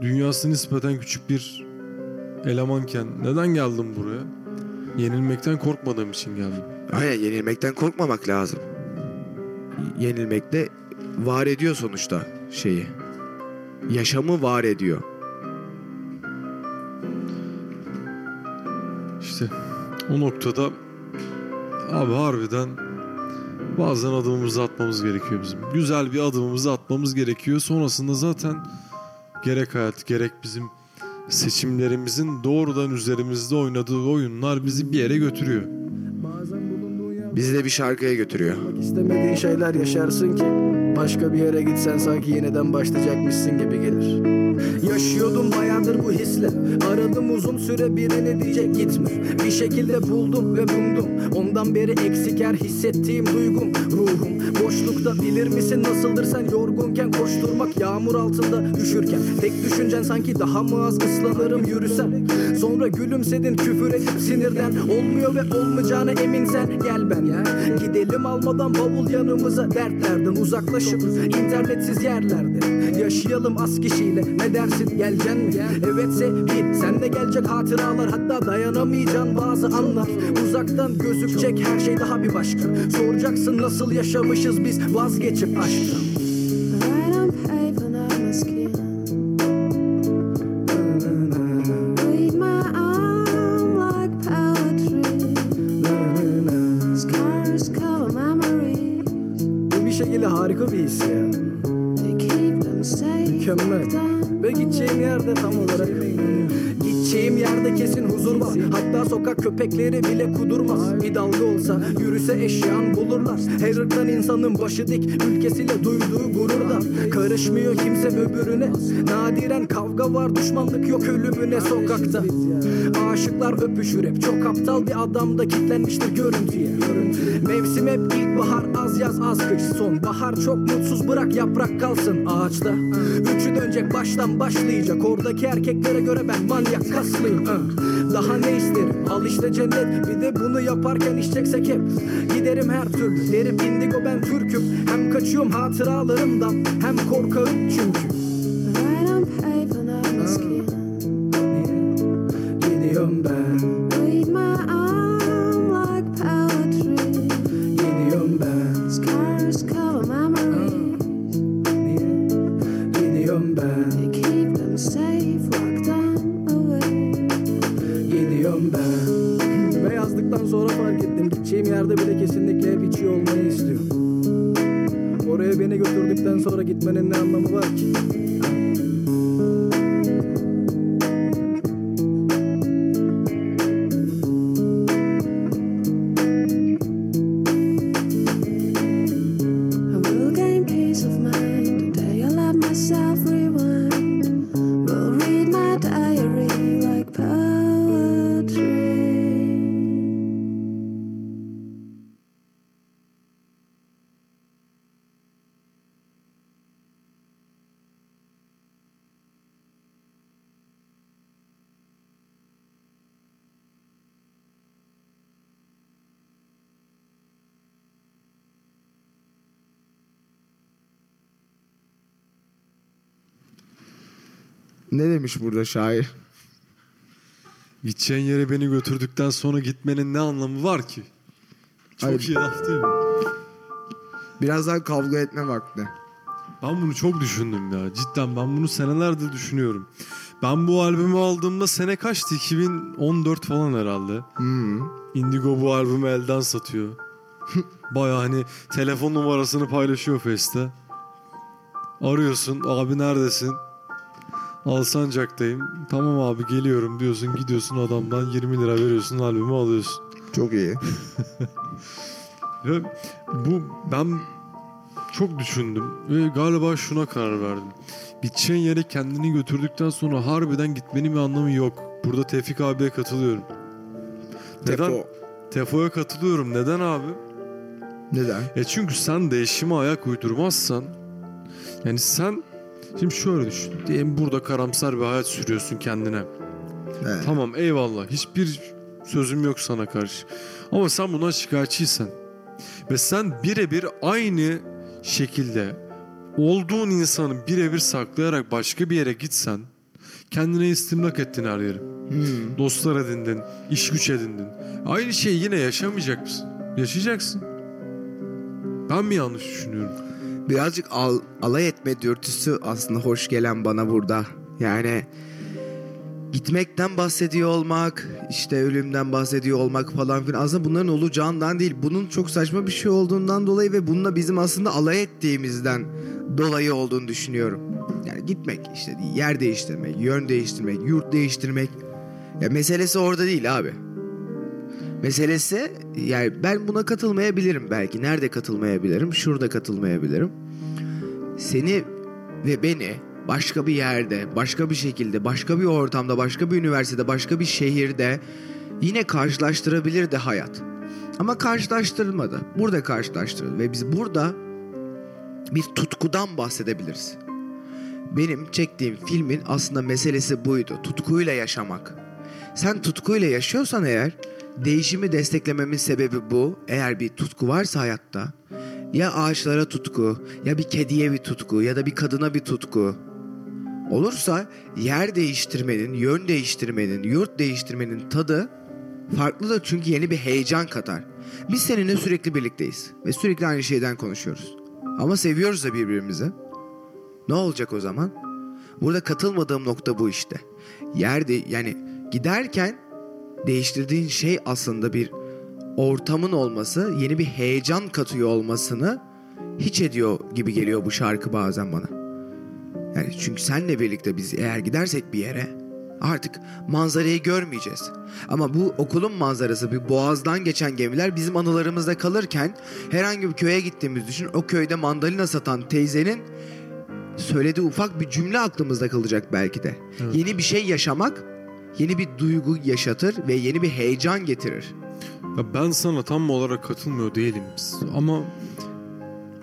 dünyası nispeten küçük bir elemanken neden geldim buraya? Yenilmekten korkmadığım için geldim. Aynen yenilmekten korkmamak lazım. Yenilmek de var ediyor sonuçta şeyi. Yaşamı var ediyor. İşte o noktada abi harbiden bazen adımımızı atmamız gerekiyor bizim. Güzel bir adımımızı atmamız gerekiyor. Sonrasında zaten gerek hayat gerek bizim seçimlerimizin doğrudan üzerimizde oynadığı oyunlar bizi bir yere götürüyor. Bizi de bir şarkıya götürüyor. İstemediğin şeyler yaşarsın ki Başka bir yere gitsen sanki yeniden başlayacakmışsın gibi gelir Yaşıyordum bayağıdır bu hisle. Aradım uzun süre birine diyecek gitme. Bir şekilde buldum ve bulundum Ondan beri eksik her hissettiğim duygum Ruhum. Boşlukta bilir misin nasıldır sen? Yorgunken Koşturmak yağmur altında üşürken. Tek düşüncen sanki daha mı az ıslanırım yürüsem Sonra gülümsedin küfür edip sinirden. Olmuyor ve olmayacağına eminsen Gel ben ya. Gidelim almadan bavul yanımıza. Dertlerden uzaklaşıp internetsiz yerlerde. Yaşayalım az kişiyle. Ne dersin? Geleceksin mi? Evetse bir Sen de gelecek hatıralar. Hatta dayanamayacaksın bazı anlar. Uzaktan gözükecek her şey daha bir başka. Soracaksın nasıl yaşamışız biz? Vazgeçip aşktan ırktan insanın başı dik Ülkesiyle duyduğu gururdan Karışmıyor kimse öbürüne. Nadiren kavga var düşmanlık yok ölümüne sokakta. Aşıklar öpüşür hep Çok aptal bir adamda kitlenmiştir görüntüye. Mevsim hep ilkbahar az yaz az kış. Son bahar çok mutsuz bırak yaprak kalsın ağaçta. Üçü dönecek baştan başlayacak. Oradaki erkeklere göre ben manyak kaslıyım. Daha ne isterim? Al işte cennet. Bir de bunu yaparken iş çeksek hep. Giderim her türlü. Derim indigo ben Türk'üm. Hem kaçıyorum hatıralarımdan Hem korkarım çünkü Right on paper, not my skin. Gidiyorum ben Ne demiş burada şair? Gideceğin yere beni götürdükten sonra gitmenin ne anlamı var ki? Çok Hayır. iyi laf değil mi? Birazdan kavga etme vakti. Ben bunu çok düşündüm ya. Cidden ben bunu senelerdir düşünüyorum. Ben bu albümü aldığımda sene kaçtı? 2014 falan herhalde. Hmm. Indigo bu albümü elden satıyor. <laughs> Baya hani telefon numarasını paylaşıyor Feste. Arıyorsun abi neredesin? Alsancak'tayım. Tamam abi geliyorum diyorsun gidiyorsun adamdan 20 lira veriyorsun albümü alıyorsun. Çok iyi. <laughs> Ve bu ben çok düşündüm ve galiba şuna karar verdim. Gideceğin yere kendini götürdükten sonra harbiden gitmenin bir anlamı yok. Burada Tevfik abiye katılıyorum. Neden? Tefo. Tefo'ya katılıyorum. Neden abi? Neden? E çünkü sen değişime ayak uydurmazsan yani sen şimdi şöyle düşün. Diyelim burada karamsar bir hayat sürüyorsun kendine. Evet. Tamam eyvallah. Hiçbir sözüm yok sana karşı. Ama sen bundan şikayetçiysen ve sen birebir aynı şekilde olduğun insanı birebir saklayarak başka bir yere gitsen kendine istimlak ettin her yeri. Hmm. Dostlar edindin, iş güç edindin. Aynı şeyi yine yaşamayacak mısın? Yaşayacaksın. Ben mi yanlış düşünüyorum? Birazcık al, alay etme dürtüsü aslında hoş gelen bana burada. Yani gitmekten bahsediyor olmak, işte ölümden bahsediyor olmak falan filan. Aslında bunların olacağından değil. Bunun çok saçma bir şey olduğundan dolayı ve bununla bizim aslında alay ettiğimizden dolayı olduğunu düşünüyorum. Yani gitmek işte yer değiştirmek, yön değiştirmek, yurt değiştirmek. Ya meselesi orada değil abi. Meselesi yani ben buna katılmayabilirim belki. Nerede katılmayabilirim? Şurada katılmayabilirim. Seni ve beni başka bir yerde, başka bir şekilde, başka bir ortamda, başka bir üniversitede, başka bir şehirde yine karşılaştırabilirdi hayat. Ama karşılaştırılmadı. Burada karşılaştırıldı ve biz burada bir tutkudan bahsedebiliriz. Benim çektiğim filmin aslında meselesi buydu. Tutkuyla yaşamak. Sen tutkuyla yaşıyorsan eğer değişimi desteklememin sebebi bu. Eğer bir tutku varsa hayatta ya ağaçlara tutku ya bir kediye bir tutku ya da bir kadına bir tutku olursa yer değiştirmenin, yön değiştirmenin, yurt değiştirmenin tadı farklıdır çünkü yeni bir heyecan katar. Biz seninle sürekli birlikteyiz ve sürekli aynı şeyden konuşuyoruz. Ama seviyoruz da birbirimizi. Ne olacak o zaman? Burada katılmadığım nokta bu işte. Yerde yani giderken değiştirdiğin şey aslında bir ortamın olması, yeni bir heyecan katıyor olmasını hiç ediyor gibi geliyor bu şarkı bazen bana. Yani çünkü senle birlikte biz eğer gidersek bir yere Artık manzarayı görmeyeceğiz. Ama bu okulun manzarası bir boğazdan geçen gemiler bizim anılarımızda kalırken herhangi bir köye gittiğimiz düşün. O köyde mandalina satan teyzenin söylediği ufak bir cümle aklımızda kalacak belki de. Evet. Yeni bir şey yaşamak yeni bir duygu yaşatır ve yeni bir heyecan getirir. Ya ben sana tam olarak katılmıyor değilim. Ama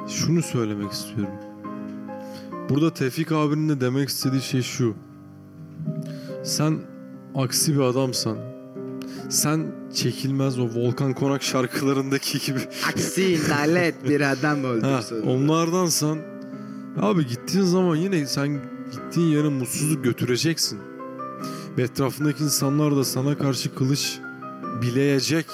şunu söylemek istiyorum. Burada Tevfik abinin de demek istediği şey şu. Sen aksi bir adamsan, sen çekilmez o Volkan Konak şarkılarındaki gibi Aksi nalet bir adam <laughs> ha, öldürsün. onlardansan abi gittiğin zaman yine sen gittiğin yere mutsuzluk götüreceksin. Ve etrafındaki insanlar da sana karşı kılıç bileyecek.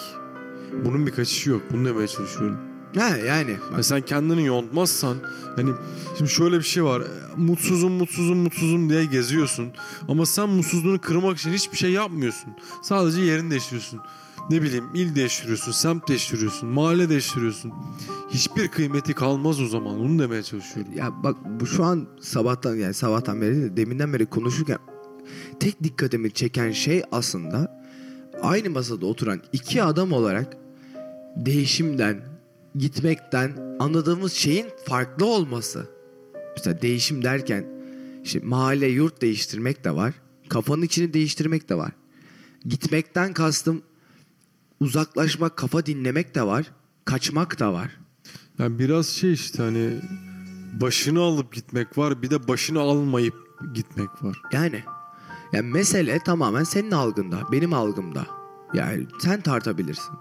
Bunun bir kaçışı yok. Bunu demeye çalışıyorum. Ha yani. Ya sen kendini yontmazsan hani şimdi şöyle bir şey var. Mutsuzum mutsuzum mutsuzum diye geziyorsun. Ama sen mutsuzluğunu kırmak için hiçbir şey yapmıyorsun. Sadece yerini değiştiriyorsun. Ne bileyim il değiştiriyorsun, semt değiştiriyorsun, mahalle değiştiriyorsun. Hiçbir kıymeti kalmaz o zaman. Onu demeye çalışıyorum. Ya bak bu şu an sabahtan yani sabahtan beri de deminden beri konuşurken tek dikkatimi çeken şey aslında aynı masada oturan iki adam olarak değişimden, gitmekten anladığımız şeyin farklı olması. Mesela değişim derken işte mahalle, yurt değiştirmek de var. Kafanın içini değiştirmek de var. Gitmekten kastım uzaklaşmak, kafa dinlemek de var. Kaçmak da var. Yani biraz şey işte hani başını alıp gitmek var bir de başını almayıp gitmek var. Yani yani mesele tamamen senin algında, benim algımda. Yani sen tartabilirsin.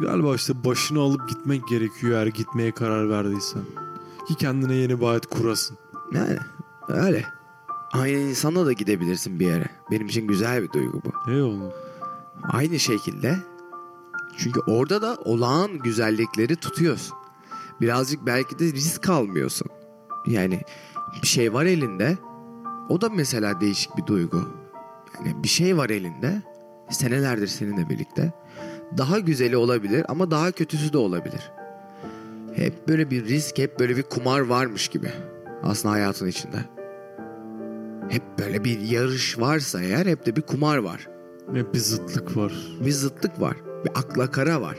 Galiba işte başını alıp gitmek gerekiyor eğer gitmeye karar verdiysen. Ki kendine yeni bir hayat kurasın. Yani öyle. Aynı insanla da gidebilirsin bir yere. Benim için güzel bir duygu bu. Eyvallah. Aynı şekilde çünkü orada da olağan güzellikleri tutuyorsun. Birazcık belki de risk almıyorsun. Yani bir şey var elinde. O da mesela değişik bir duygu. Yani bir şey var elinde. Senelerdir seninle birlikte. Daha güzeli olabilir ama daha kötüsü de olabilir. Hep böyle bir risk, hep böyle bir kumar varmış gibi. Aslında hayatın içinde. Hep böyle bir yarış varsa eğer hep de bir kumar var. Hep bir zıtlık var. Bir zıtlık var. Bir akla kara var.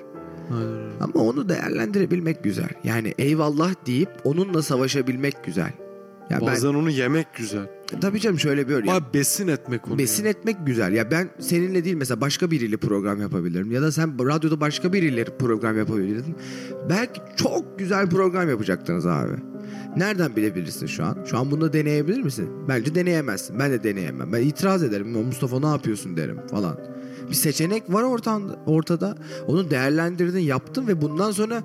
Aynen. Ama onu değerlendirebilmek güzel. Yani eyvallah deyip onunla savaşabilmek güzel. Ya Bazen onu yemek güzel. ben tabii canım şöyle bir örnek. Abi besin etmek onu. Besin etmek güzel. Ya ben seninle değil mesela başka biriyle program yapabilirim. Ya da sen radyoda başka biriyle program yapabilirdin. Belki çok güzel program yapacaktınız abi. Nereden bilebilirsin şu an? Şu an bunu deneyebilir misin? Bence deneyemezsin. Ben de deneyemem. Ben itiraz ederim. Mustafa ne yapıyorsun derim falan. Bir seçenek var ortada, ortada. Onu değerlendirdin, yaptın ve bundan sonra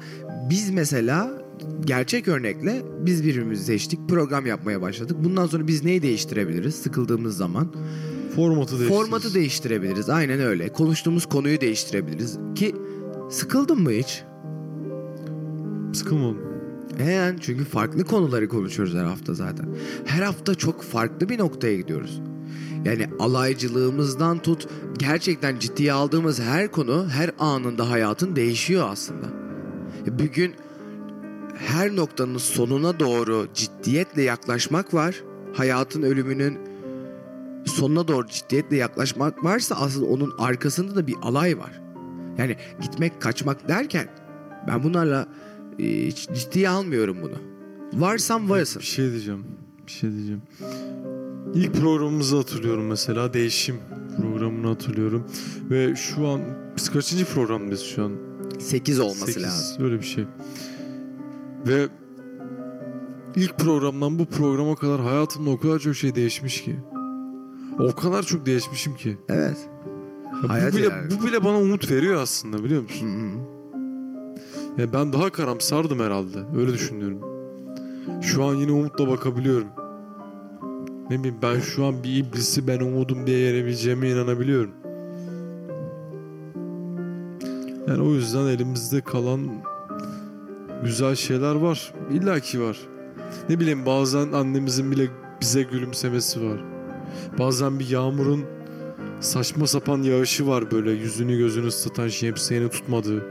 biz mesela gerçek örnekle biz birbirimizi seçtik, program yapmaya başladık. Bundan sonra biz neyi değiştirebiliriz sıkıldığımız zaman? Formatı değiştirir. Formatı değiştirebiliriz. Aynen öyle. Konuştuğumuz konuyu değiştirebiliriz. Ki sıkıldın mı hiç? Sıkılmadım. Hemen çünkü farklı konuları konuşuyoruz her hafta zaten. Her hafta çok farklı bir noktaya gidiyoruz. Yani alaycılığımızdan tut gerçekten ciddiye aldığımız her konu her anında hayatın değişiyor aslında. Bir gün her noktanın sonuna doğru ciddiyetle yaklaşmak var. Hayatın ölümünün sonuna doğru ciddiyetle yaklaşmak varsa aslında onun arkasında da bir alay var. Yani gitmek kaçmak derken ben bunlarla e, ciddiye almıyorum bunu. Varsam varsın. Bir şey diyeceğim. Bir şey diyeceğim. İlk programımızı hatırlıyorum mesela. Değişim programını hatırlıyorum. Ve şu an biz kaçıncı programdayız şu an? 8 olması Sekiz, lazım. Öyle bir şey. Ve ilk programdan bu programa kadar hayatımda o kadar çok şey değişmiş ki. O kadar çok değişmişim ki. Evet. Ya Hayat bu bile yani. bu bile bana umut veriyor aslında biliyor musun? Hı hı. Ya ben daha karamsardım herhalde. Öyle düşünüyorum. Şu an yine umutla bakabiliyorum. Ne bileyim ben şu an bir iblisi ben umudum diye yenebileceğime inanabiliyorum. Yani o yüzden elimizde kalan güzel şeyler var. İlla ki var. Ne bileyim bazen annemizin bile bize gülümsemesi var. Bazen bir yağmurun saçma sapan yağışı var böyle yüzünü gözünü ıslatan şemsiyeni tutmadığı.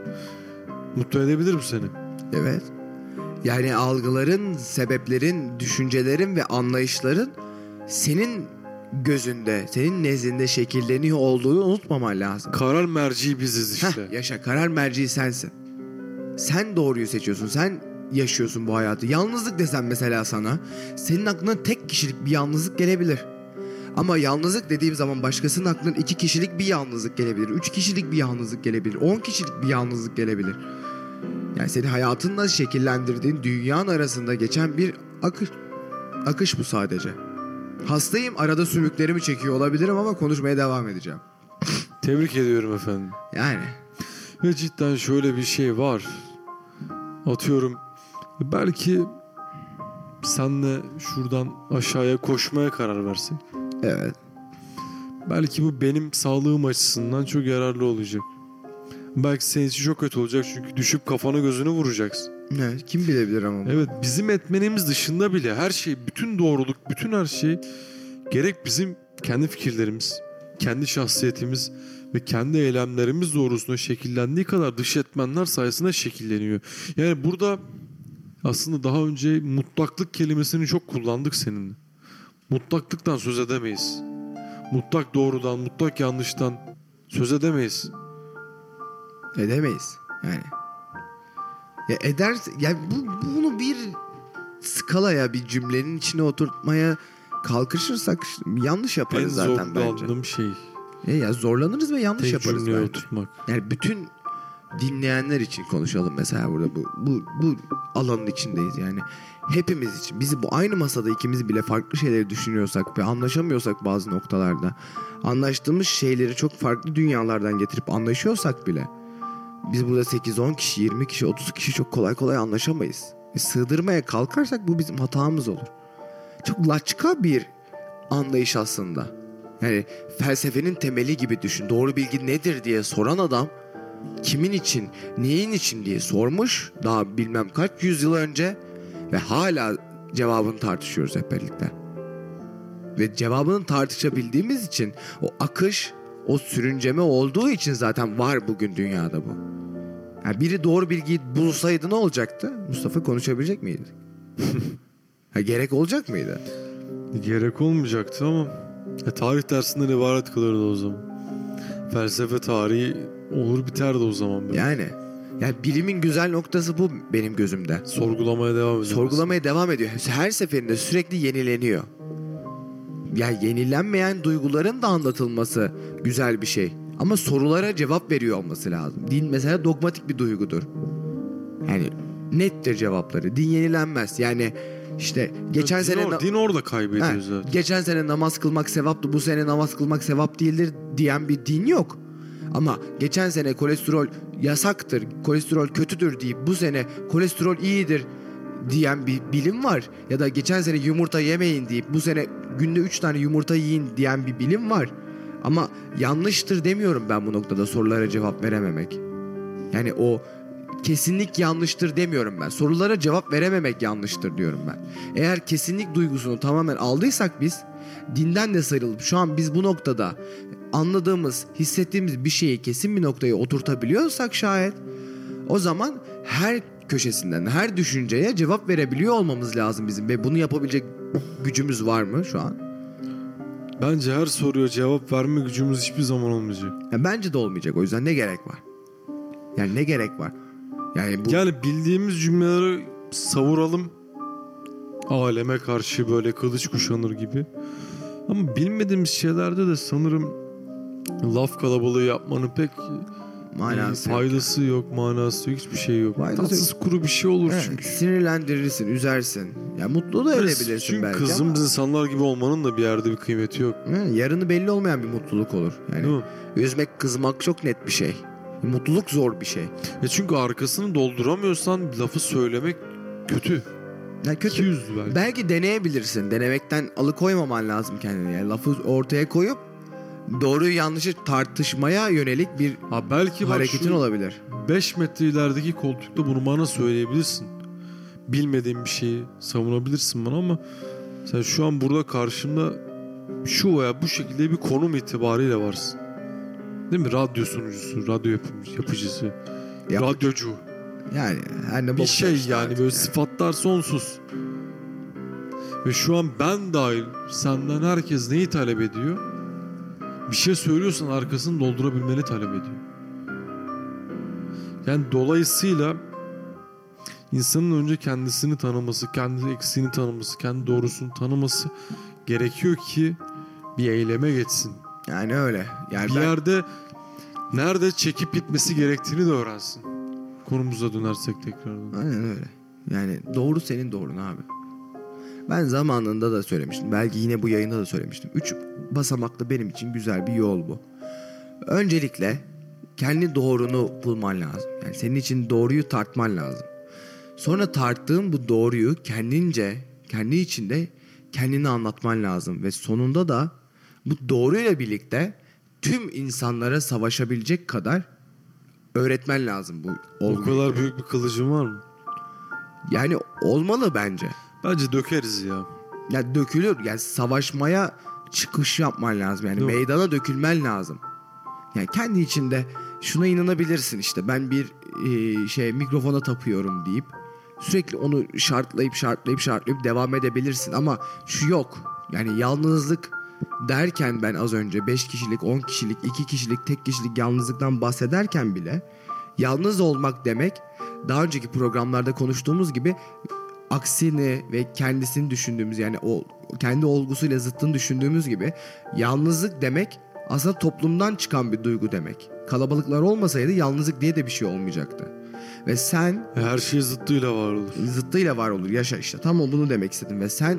Mutlu edebilir bu seni. Evet. Yani algıların, sebeplerin, düşüncelerin ve anlayışların senin gözünde, senin nezdinde şekilleniyor olduğunu unutmaman lazım. Karar merci biziz işte. Heh, yaşa karar merci sensin. Sen doğruyu seçiyorsun. Sen yaşıyorsun bu hayatı. Yalnızlık desem mesela sana senin aklına tek kişilik bir yalnızlık gelebilir. Ama yalnızlık dediğim zaman başkasının aklına iki kişilik bir yalnızlık gelebilir. Üç kişilik bir yalnızlık gelebilir. On kişilik bir yalnızlık gelebilir. Yani seni hayatınla şekillendirdiğin dünyanın arasında geçen bir akış. Akış bu sadece. Hastayım arada sümüklerimi çekiyor olabilirim ama konuşmaya devam edeceğim. Tebrik ediyorum efendim. Yani Ve cidden şöyle bir şey var. Atıyorum belki senle şuradan aşağıya koşmaya karar versek. evet. Belki bu benim sağlığım açısından çok yararlı olacak. Belki senin için çok kötü olacak çünkü düşüp kafana gözünü vuracaksın. Ne, kim bilebilir ama. Evet bizim etmenimiz dışında bile her şey, bütün doğruluk, bütün her şey gerek bizim kendi fikirlerimiz, kendi şahsiyetimiz ve kendi eylemlerimiz doğrusunda şekillendiği kadar dış etmenler sayesinde şekilleniyor. Yani burada aslında daha önce mutlaklık kelimesini çok kullandık seninle. Mutlaklıktan söz edemeyiz. Mutlak doğrudan, mutlak yanlıştan söz edemeyiz. Edemeyiz. Yani. Ya eder ya bu, bunu bir skalaya bir cümlenin içine oturtmaya kalkışırsak yanlış En yaparız zaten bence. zorlandığım şey E ya zorlanırız ve yanlış tek yaparız cümleye bence. oturtmak. Yani bütün dinleyenler için konuşalım mesela burada bu bu bu alanın içindeyiz yani. Hepimiz için bizi bu aynı masada ikimiz bile farklı şeyleri düşünüyorsak ve anlaşamıyorsak bazı noktalarda anlaştığımız şeyleri çok farklı dünyalardan getirip anlaşıyorsak bile biz burada 8-10 kişi, 20 kişi, 30 kişi çok kolay kolay anlaşamayız. E, sığdırmaya kalkarsak bu bizim hatamız olur. Çok laçka bir anlayış aslında. Yani felsefenin temeli gibi düşün. Doğru bilgi nedir diye soran adam kimin için, neyin için diye sormuş daha bilmem kaç yüzyıl önce ve hala cevabını tartışıyoruz hep birlikte. Ve cevabını tartışabildiğimiz için o akış, o sürünceme olduğu için zaten var bugün dünyada bu. Yani biri doğru bilgiyi bulsaydı ne olacaktı? Mustafa konuşabilecek miydi? <laughs> ha, gerek olacak mıydı? Gerek olmayacaktı ama e, tarih dersinden ibaret kalırdı o zaman. Felsefe tarihi olur biterdi o zaman. böyle. Yani yani bilimin güzel noktası bu benim gözümde. Sorgulamaya devam edemez. Sorgulamaya devam ediyor. Her seferinde sürekli yenileniyor. Ya yenilenmeyen duyguların da anlatılması güzel bir şey. Ama sorulara cevap veriyor olması lazım. Din mesela dogmatik bir duygudur. Yani nettir cevapları. Din yenilenmez. Yani işte geçen din, sene or- din orada kaybediyor Ha, zaten. geçen sene namaz kılmak sevaptı, bu sene namaz kılmak sevap değildir diyen bir din yok. Ama geçen sene kolesterol yasaktır, kolesterol kötüdür deyip bu sene kolesterol iyidir diyen bir bilim var. Ya da geçen sene yumurta yemeyin deyip bu sene günde 3 tane yumurta yiyin diyen bir bilim var. Ama yanlıştır demiyorum ben bu noktada sorulara cevap verememek. Yani o kesinlik yanlıştır demiyorum ben. Sorulara cevap verememek yanlıştır diyorum ben. Eğer kesinlik duygusunu tamamen aldıysak biz dinden de sarılıp şu an biz bu noktada anladığımız, hissettiğimiz bir şeyi kesin bir noktaya oturtabiliyorsak şayet o zaman her köşesinden, her düşünceye cevap verebiliyor olmamız lazım bizim ve bunu yapabilecek gücümüz var mı şu an? Bence her soruya cevap verme gücümüz hiçbir zaman olmayacak. Ya bence de olmayacak. O yüzden ne gerek var? Yani ne gerek var? Yani bu Yani bildiğimiz cümleleri savuralım. Aleme karşı böyle kılıç kuşanır gibi. Ama bilmediğimiz şeylerde de sanırım laf kalabalığı yapmanın pek manası e, yok. faydası yok, manası yok, hiçbir şey yok. Faydası Tatsız kuru bir şey olur Evet, çünkü. sinirlendirirsin, üzersin. Ya mutlu da edebilirsin Çünkü belki kızımız insanlar gibi olmanın da bir yerde bir kıymeti yok. ama hı, yarını belli olmayan bir mutluluk olur. Yani üzmek, kızmak çok net bir şey. Mutluluk zor bir şey. E çünkü arkasını dolduramıyorsan lafı söylemek kötü. Ya kötü. 200 belki. Belki deneyebilirsin. Denemekten alıkoymaman lazım kendini. Yani lafı ortaya koyup doğruyu yanlışı tartışmaya yönelik bir Ha belki hareketin olabilir. 5 metre ilerideki koltukta bunu bana söyleyebilirsin. Bilmediğin bir şeyi savunabilirsin bana ama sen şu an burada karşımda şu veya bu şekilde bir konum itibariyle varsın. Değil mi? Radyo sunucusu, radyo yapımcı, yapıcısı, Yap- radyocu. Yani her ne Bir şey yani böyle sıfatlar sonsuz. Ve şu an ben dahil senden herkes neyi talep ediyor? Bir şey söylüyorsan arkasını doldurabilmeni talep ediyor. Yani dolayısıyla insanın önce kendisini tanıması, kendi eksiğini tanıması, kendi doğrusunu tanıması gerekiyor ki bir eyleme geçsin. Yani öyle. Yani Bir ben- yerde nerede çekip gitmesi gerektiğini de öğrensin. Konumuza dönersek tekrardan. Aynen öyle. Yani doğru senin doğrun abi. Ben zamanında da söylemiştim. Belki yine bu yayında da söylemiştim. Üç basamaklı benim için güzel bir yol bu. Öncelikle kendi doğrunu bulman lazım. Yani senin için doğruyu tartman lazım. Sonra tarttığın bu doğruyu kendince, kendi içinde kendini anlatman lazım. Ve sonunda da bu doğruyla birlikte tüm insanlara savaşabilecek kadar öğretmen lazım bu O olguyu. kadar büyük bir kılıcın var mı? Yani olmalı bence. Bence dökeriz ya. Ya dökülür. Yani savaşmaya çıkış yapman lazım. Yani mi? meydana dökülmen lazım. Yani kendi içinde şuna inanabilirsin işte. Ben bir e, şey mikrofona tapıyorum deyip sürekli onu şartlayıp şartlayıp şartlayıp devam edebilirsin ama şu yok. Yani yalnızlık derken ben az önce 5 kişilik, 10 kişilik, 2 kişilik, tek kişilik yalnızlıktan bahsederken bile yalnız olmak demek daha önceki programlarda konuştuğumuz gibi aksini ve kendisini düşündüğümüz yani o kendi olgusuyla zıttını düşündüğümüz gibi yalnızlık demek aslında toplumdan çıkan bir duygu demek. Kalabalıklar olmasaydı yalnızlık diye de bir şey olmayacaktı. Ve sen Her şey zıttıyla var olur. zıttıyla var olur yaşa işte tam bunu demek istedim ve sen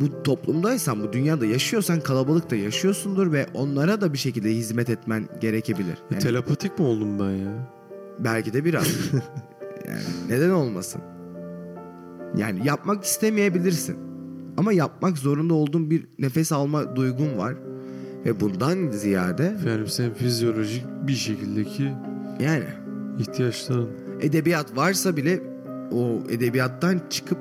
bu toplumdaysan bu dünyada yaşıyorsan kalabalıkta yaşıyorsundur ve onlara da bir şekilde hizmet etmen gerekebilir. Yani Telepatik mi oldum ben ya? belki de biraz. <laughs> yani neden olmasın? Yani yapmak istemeyebilirsin. Ama yapmak zorunda olduğun bir nefes alma duygun var. Ve bundan ziyade Yani senin fizyolojik bir şekildeki yani ihtiyaçların. edebiyat varsa bile o edebiyattan çıkıp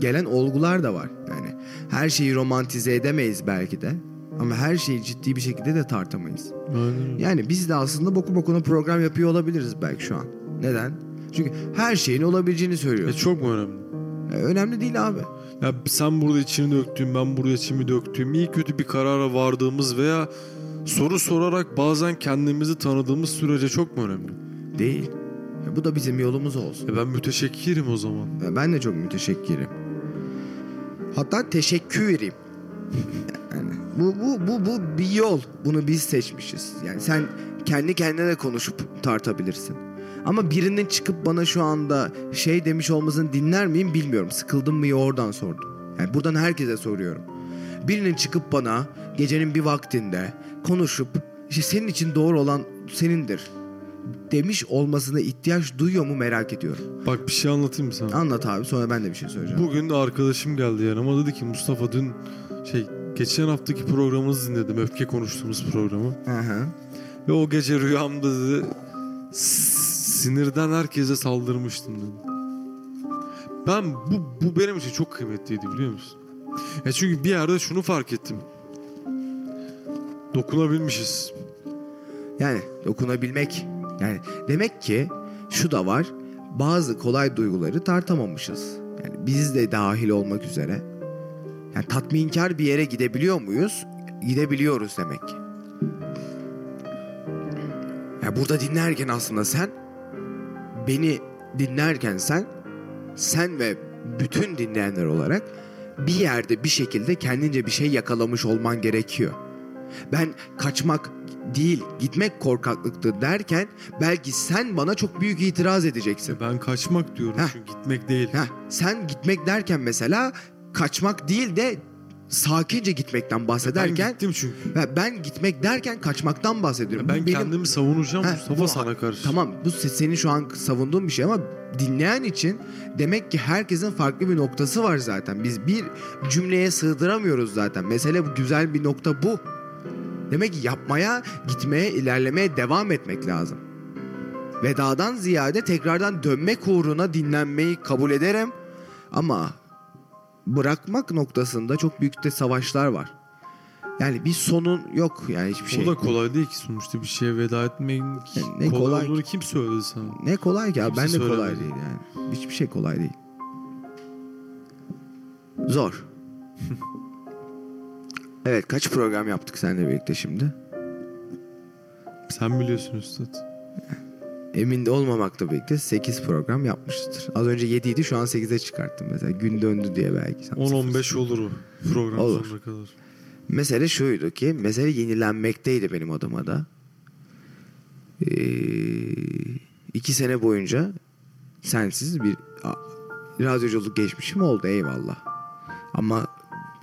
gelen olgular da var. Yani her şeyi romantize edemeyiz belki de. Ama her şeyi ciddi bir şekilde de tartamayız. Aynen. Yani biz de aslında boku bokuna program yapıyor olabiliriz belki şu an. Neden? Çünkü her şeyin olabileceğini E, söylüyoruz. çok mu önemli? E, önemli değil abi. Ya sen burada içini döktüğün, ben burada içimi döktüğüm, iyi kötü bir karara vardığımız veya soru sorarak bazen kendimizi tanıdığımız sürece çok mu önemli? Değil. E, bu da bizim yolumuz olsun. E ben müteşekkirim o zaman. E, ben de çok müteşekkirim. Hatta teşekkürüm. <laughs> Yani bu, bu, bu, bu bir yol. Bunu biz seçmişiz. Yani sen kendi kendine de konuşup tartabilirsin. Ama birinin çıkıp bana şu anda şey demiş olmasını dinler miyim bilmiyorum. Sıkıldım mı oradan sordum. Yani buradan herkese soruyorum. Birinin çıkıp bana gecenin bir vaktinde konuşup işte senin için doğru olan senindir demiş olmasına ihtiyaç duyuyor mu merak ediyorum. Bak bir şey anlatayım mı sana? Anlat abi sonra ben de bir şey söyleyeceğim. Bugün de arkadaşım geldi yanıma dedi ki Mustafa dün şey geçen haftaki programımızı dinledim. Öfke konuştuğumuz programı. Hı hı. Ve o gece rüyamda dedi "S- sinirden herkese saldırmıştım dedi. Ben bu, bu benim için çok kıymetliydi biliyor musun? Ya çünkü bir yerde şunu fark ettim. Dokunabilmişiz. Yani dokunabilmek. Yani demek ki şu da var. Bazı kolay duyguları tartamamışız. Yani biz de dahil olmak üzere. Yani tatminkar bir yere gidebiliyor muyuz? Gidebiliyoruz demek ki. Ya burada dinlerken aslında sen beni dinlerken sen sen ve bütün dinleyenler olarak bir yerde bir şekilde kendince bir şey yakalamış olman gerekiyor. Ben kaçmak değil gitmek korkaklıktır derken belki sen bana çok büyük itiraz edeceksin. Ben kaçmak diyorum Heh. çünkü gitmek değil. Heh, sen gitmek derken mesela kaçmak değil de sakince gitmekten Ben bahsederken gittim çünkü. Ben gitmek derken kaçmaktan bahsediyorum. Ben Bu benim- kendimi savunacağım Heh, Mustafa bu- sana karşı. Tamam bu se- senin şu an savunduğun bir şey ama dinleyen için demek ki herkesin farklı bir noktası var zaten. Biz bir cümleye sığdıramıyoruz zaten. Mesele bu güzel bir nokta bu. Demek ki yapmaya, gitmeye, ilerlemeye devam etmek lazım. Vedadan ziyade tekrardan dönmek uğruna dinlenmeyi kabul ederim. Ama bırakmak noktasında çok büyük de savaşlar var. Yani bir sonun yok yani hiçbir şey. O da kolay değil ki sonuçta bir şeye veda etmeyin. Yani ne kolay, kolay olduğunu kim söyledi sana? Ne kolay ki abi. Ben de kolay değil yani. Hiçbir şey kolay değil. Zor. <laughs> evet kaç program yaptık seninle birlikte şimdi? Sen biliyorsun üstad. Emin de olmamakla birlikte 8 program yapmıştır. Az önce 7 idi şu an 8'e çıkarttım mesela. Gün döndü diye belki. Sen 10-15 olur o program Olur. sonuna kadar. Mesele şuydu ki mesele yenilenmekteydi benim adıma da. Ee, iki sene boyunca sensiz bir radyoculuk geçmişim oldu eyvallah. Ama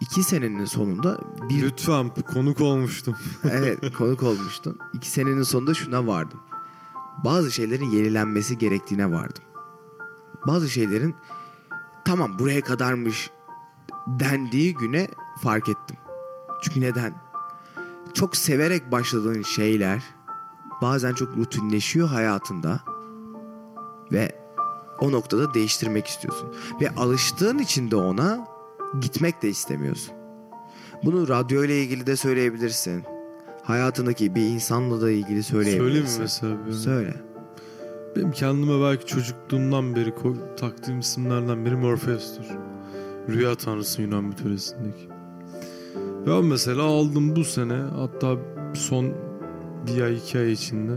iki senenin sonunda bir Lütfen konuk olmuştum. <laughs> evet konuk olmuştun. İki senenin sonunda şuna vardım. Bazı şeylerin yenilenmesi gerektiğine vardım. Bazı şeylerin tamam buraya kadarmış dendiği güne fark ettim. Çünkü neden? Çok severek başladığın şeyler bazen çok rutinleşiyor hayatında ve o noktada değiştirmek istiyorsun. Ve alıştığın için de ona gitmek de istemiyorsun. Bunu radyo ile ilgili de söyleyebilirsin. Hayatındaki bir insanla da ilgili Söyleyeyim mi söyleyebilirsin. mesela? bir- Söyle. Benim kendime belki çocukluğumdan beri taktığım isimlerden biri Morpheus'tur. Rüya tanrısı Yunan mitolojisindeki. Ben mesela aldım bu sene hatta son bir ay iki ay içinde.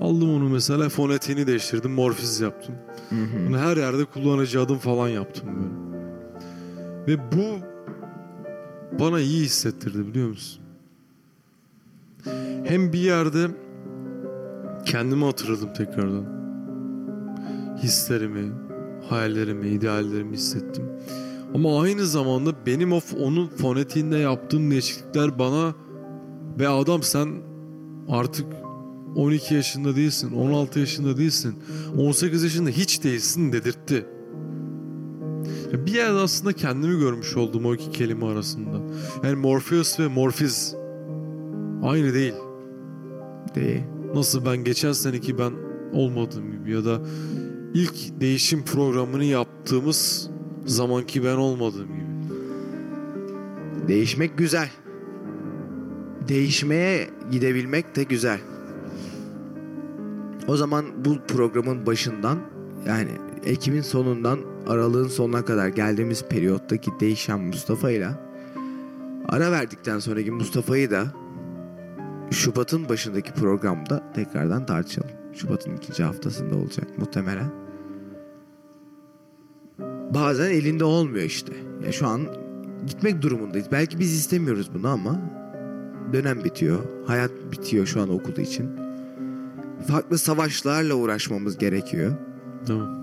Aldım onu mesela fonetiğini değiştirdim morfiz yaptım. Bunu her yerde kullanıcı adım falan yaptım böyle. Ve bu bana iyi hissettirdi biliyor musun? Hem bir yerde kendimi hatırladım tekrardan. Hislerimi, hayallerimi, ideallerimi hissettim. Ama aynı zamanda benim o onun fonetiğinde yaptığım değişiklikler bana ve adam sen artık 12 yaşında değilsin, 16 yaşında değilsin, 18 yaşında hiç değilsin dedirtti. Ya Bir yerde aslında kendimi görmüş oldum o iki kelime arasında. Yani Morpheus ve Morphiz aynı değil. Değil. Nasıl ben geçen seneki ben olmadığım gibi ya da ilk değişim programını yaptığımız zamanki ben olmadığım gibi. Değişmek güzel. Değişmeye gidebilmek de güzel. O zaman bu programın başından yani Ekim'in sonundan Aralığın sonuna kadar geldiğimiz periyottaki değişen Mustafa ile ara verdikten sonraki Mustafa'yı da Şubat'ın başındaki programda tekrardan tartışalım. Şubat'ın ikinci haftasında olacak muhtemelen. Bazen elinde olmuyor işte. Ya şu an gitmek durumundayız. Belki biz istemiyoruz bunu ama dönem bitiyor. Hayat bitiyor şu an okulu için. Farklı savaşlarla uğraşmamız gerekiyor. E,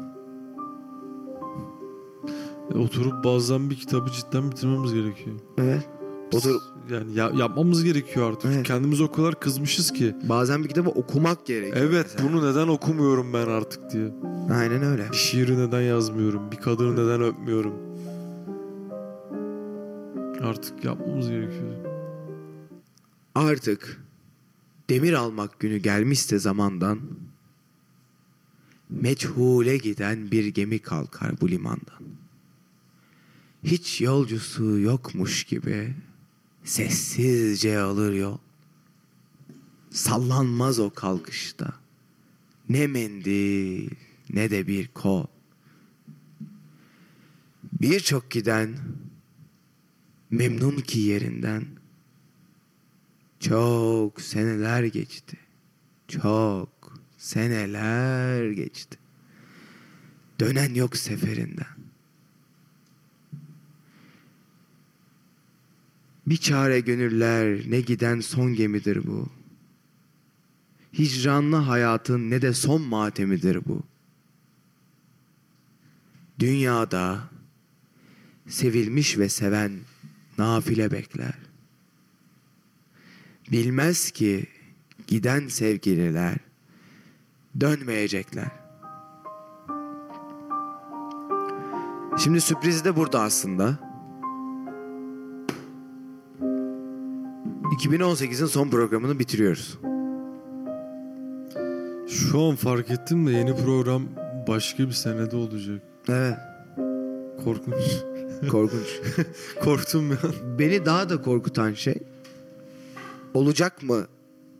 Oturup bazen bir kitabı cidden bitirmemiz gerekiyor. Evet. Otur Yani ya- yapmamız gerekiyor artık. Evet. Kendimiz o kadar kızmışız ki. bazen bir kitabı okumak gerekiyor. Evet mesela. bunu neden okumuyorum ben artık diye. Aynen öyle. Bir şiiri neden yazmıyorum? Bir kadını neden öpmüyorum? Artık yapmamız gerekiyor. Artık demir almak günü gelmişse zamandan meçhule giden bir gemi kalkar bu limandan. Hiç yolcusu yokmuş gibi sessizce alır yol. Sallanmaz o kalkışta. Ne mendil ne de bir kol. Birçok giden memnun ki yerinden çok seneler geçti. Çok seneler geçti. Dönen yok seferinden. Bir çare gönüller ne giden son gemidir bu. Hicranlı hayatın ne de son matemidir bu. Dünyada sevilmiş ve seven nafile bekler. Bilmez ki giden sevgililer dönmeyecekler. Şimdi sürpriz de burada aslında. 2018'in son programını bitiriyoruz. Şu an fark ettim de yeni program başka bir senede olacak. Evet, Korkunç. <laughs> korkunç. <laughs> Korktum ya. Beni daha da korkutan şey olacak mı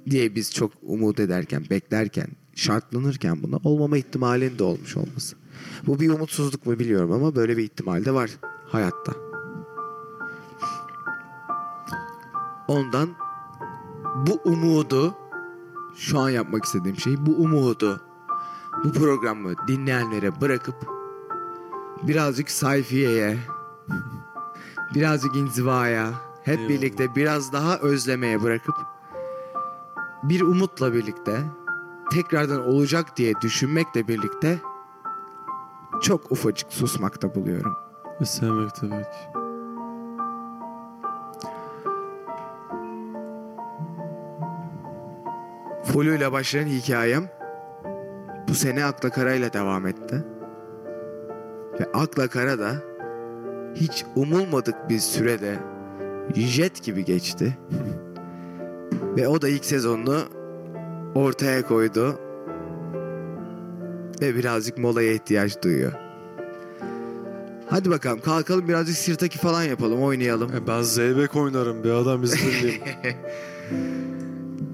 diye biz çok umut ederken, beklerken, şartlanırken buna olmama ihtimalinin de olmuş olması. Bu bir umutsuzluk mu biliyorum ama böyle bir ihtimal de var hayatta. Ondan bu umudu şu an yapmak istediğim şey bu umudu bu programı dinleyenlere bırakıp birazcık sayfiyeye <laughs> birazcık inzivaya hep Eyvallah. birlikte biraz daha özlemeye bırakıp bir umutla birlikte tekrardan olacak diye düşünmekle birlikte çok ufacık susmakta buluyorum. Ve sevmek tabii Flu ile başlayan hikayem bu sene Akla Kara ile devam etti. Ve Akla Kara da hiç umulmadık bir sürede jet gibi geçti. <laughs> Ve o da ilk sezonunu ortaya koydu. Ve birazcık molaya ihtiyaç duyuyor. Hadi bakalım kalkalım birazcık sirtaki falan yapalım oynayalım. E ben zeybek oynarım bir adam izleyeyim. <laughs>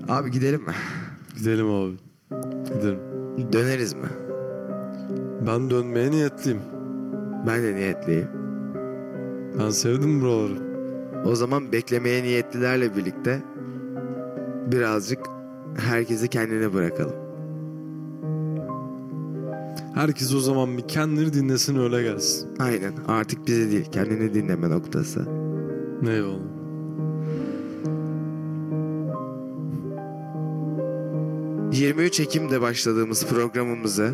Abi gidelim mi? Gidelim abi. Gidelim. Döneriz mi? Ben dönmeye niyetliyim. Ben de niyetliyim. Ben sevdim buraları. O zaman beklemeye niyetlilerle birlikte birazcık herkesi kendine bırakalım. Herkes o zaman bir kendini dinlesin öyle gelsin. Aynen artık bizi değil kendini dinleme noktası. Eyvallah. ...23 Ekim'de başladığımız programımızı...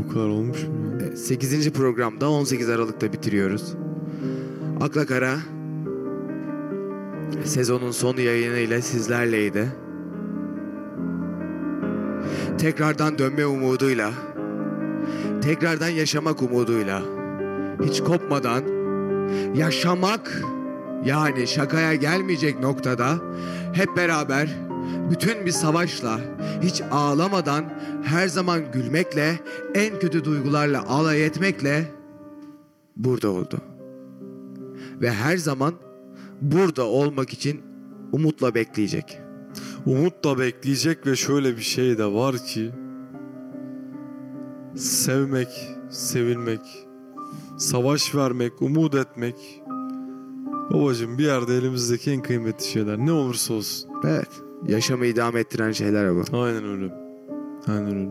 O kadar olmuş mu ya? 8. programda 18 Aralık'ta bitiriyoruz. Akla Kara... ...sezonun son yayınıyla sizlerleydi. Tekrardan dönme umuduyla... ...tekrardan yaşamak umuduyla... ...hiç kopmadan... ...yaşamak... ...yani şakaya gelmeyecek noktada... ...hep beraber... ...bütün bir savaşla... ...hiç ağlamadan... ...her zaman gülmekle... ...en kötü duygularla alay etmekle... ...burada oldu. Ve her zaman... ...burada olmak için... ...umutla bekleyecek. Umut da bekleyecek ve şöyle bir şey de var ki sevmek, sevilmek, savaş vermek, umut etmek babacığım bir yerde elimizdeki en kıymetli şeyler ne olursa olsun. Evet. Yaşamı idame ettiren şeyler bu. Aynen öyle. Aynen öyle.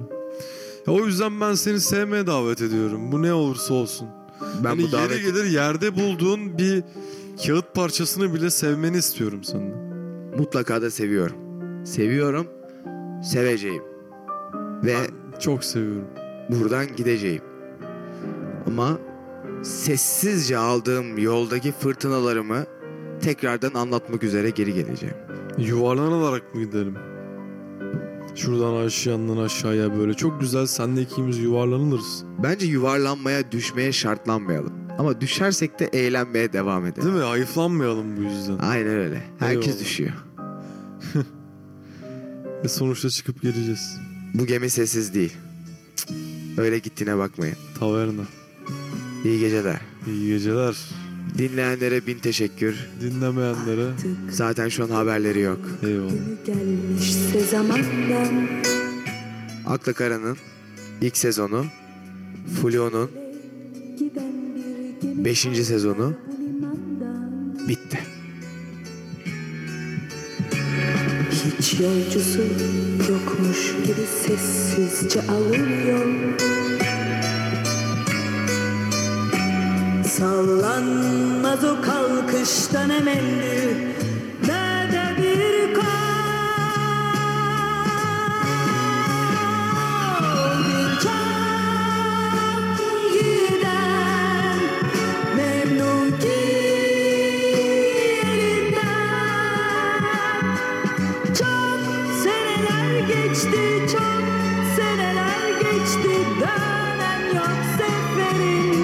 Ya o yüzden ben seni sevmeye davet ediyorum. Bu ne olursa olsun. Ben hani bu davet... yeri gelir yerde bulduğun bir kağıt parçasını bile sevmeni istiyorum senden. Mutlaka da seviyorum. Seviyorum. Seveceğim. Ve Çok seviyorum. buradan gideceğim. Ama sessizce aldığım yoldaki fırtınalarımı tekrardan anlatmak üzere geri geleceğim. Yuvarlanarak mı gidelim? Şuradan aşağı yandan aşağıya böyle çok güzel senle ikimiz yuvarlanırız. Bence yuvarlanmaya, düşmeye şartlanmayalım. Ama düşersek de eğlenmeye devam edelim. Değil mi? Hayıflanmayalım bu yüzden. Aynen öyle. Herkes Eyvallah. düşüyor. <laughs> Ve sonuçta çıkıp geleceğiz. Bu gemi sessiz değil. Öyle gittiğine bakmayın. Taverna. İyi geceler. İyi geceler. Dinleyenlere bin teşekkür. Dinlemeyenlere Zaten şu an haberleri yok. eyvallah. Gelmişse zamandan Akla Kara'nın ilk sezonu, Fluo'nun giden bir gemi 5. sezonu bitti. Hiç yolcusu yokmuş gibi sessizce alınıyor Sallanmaz o kalkıştan emelli Ne de bir kol Bir can giden Memnun yerinden çok seneler geçti, çok seneler geçti. Dönen yok seferinden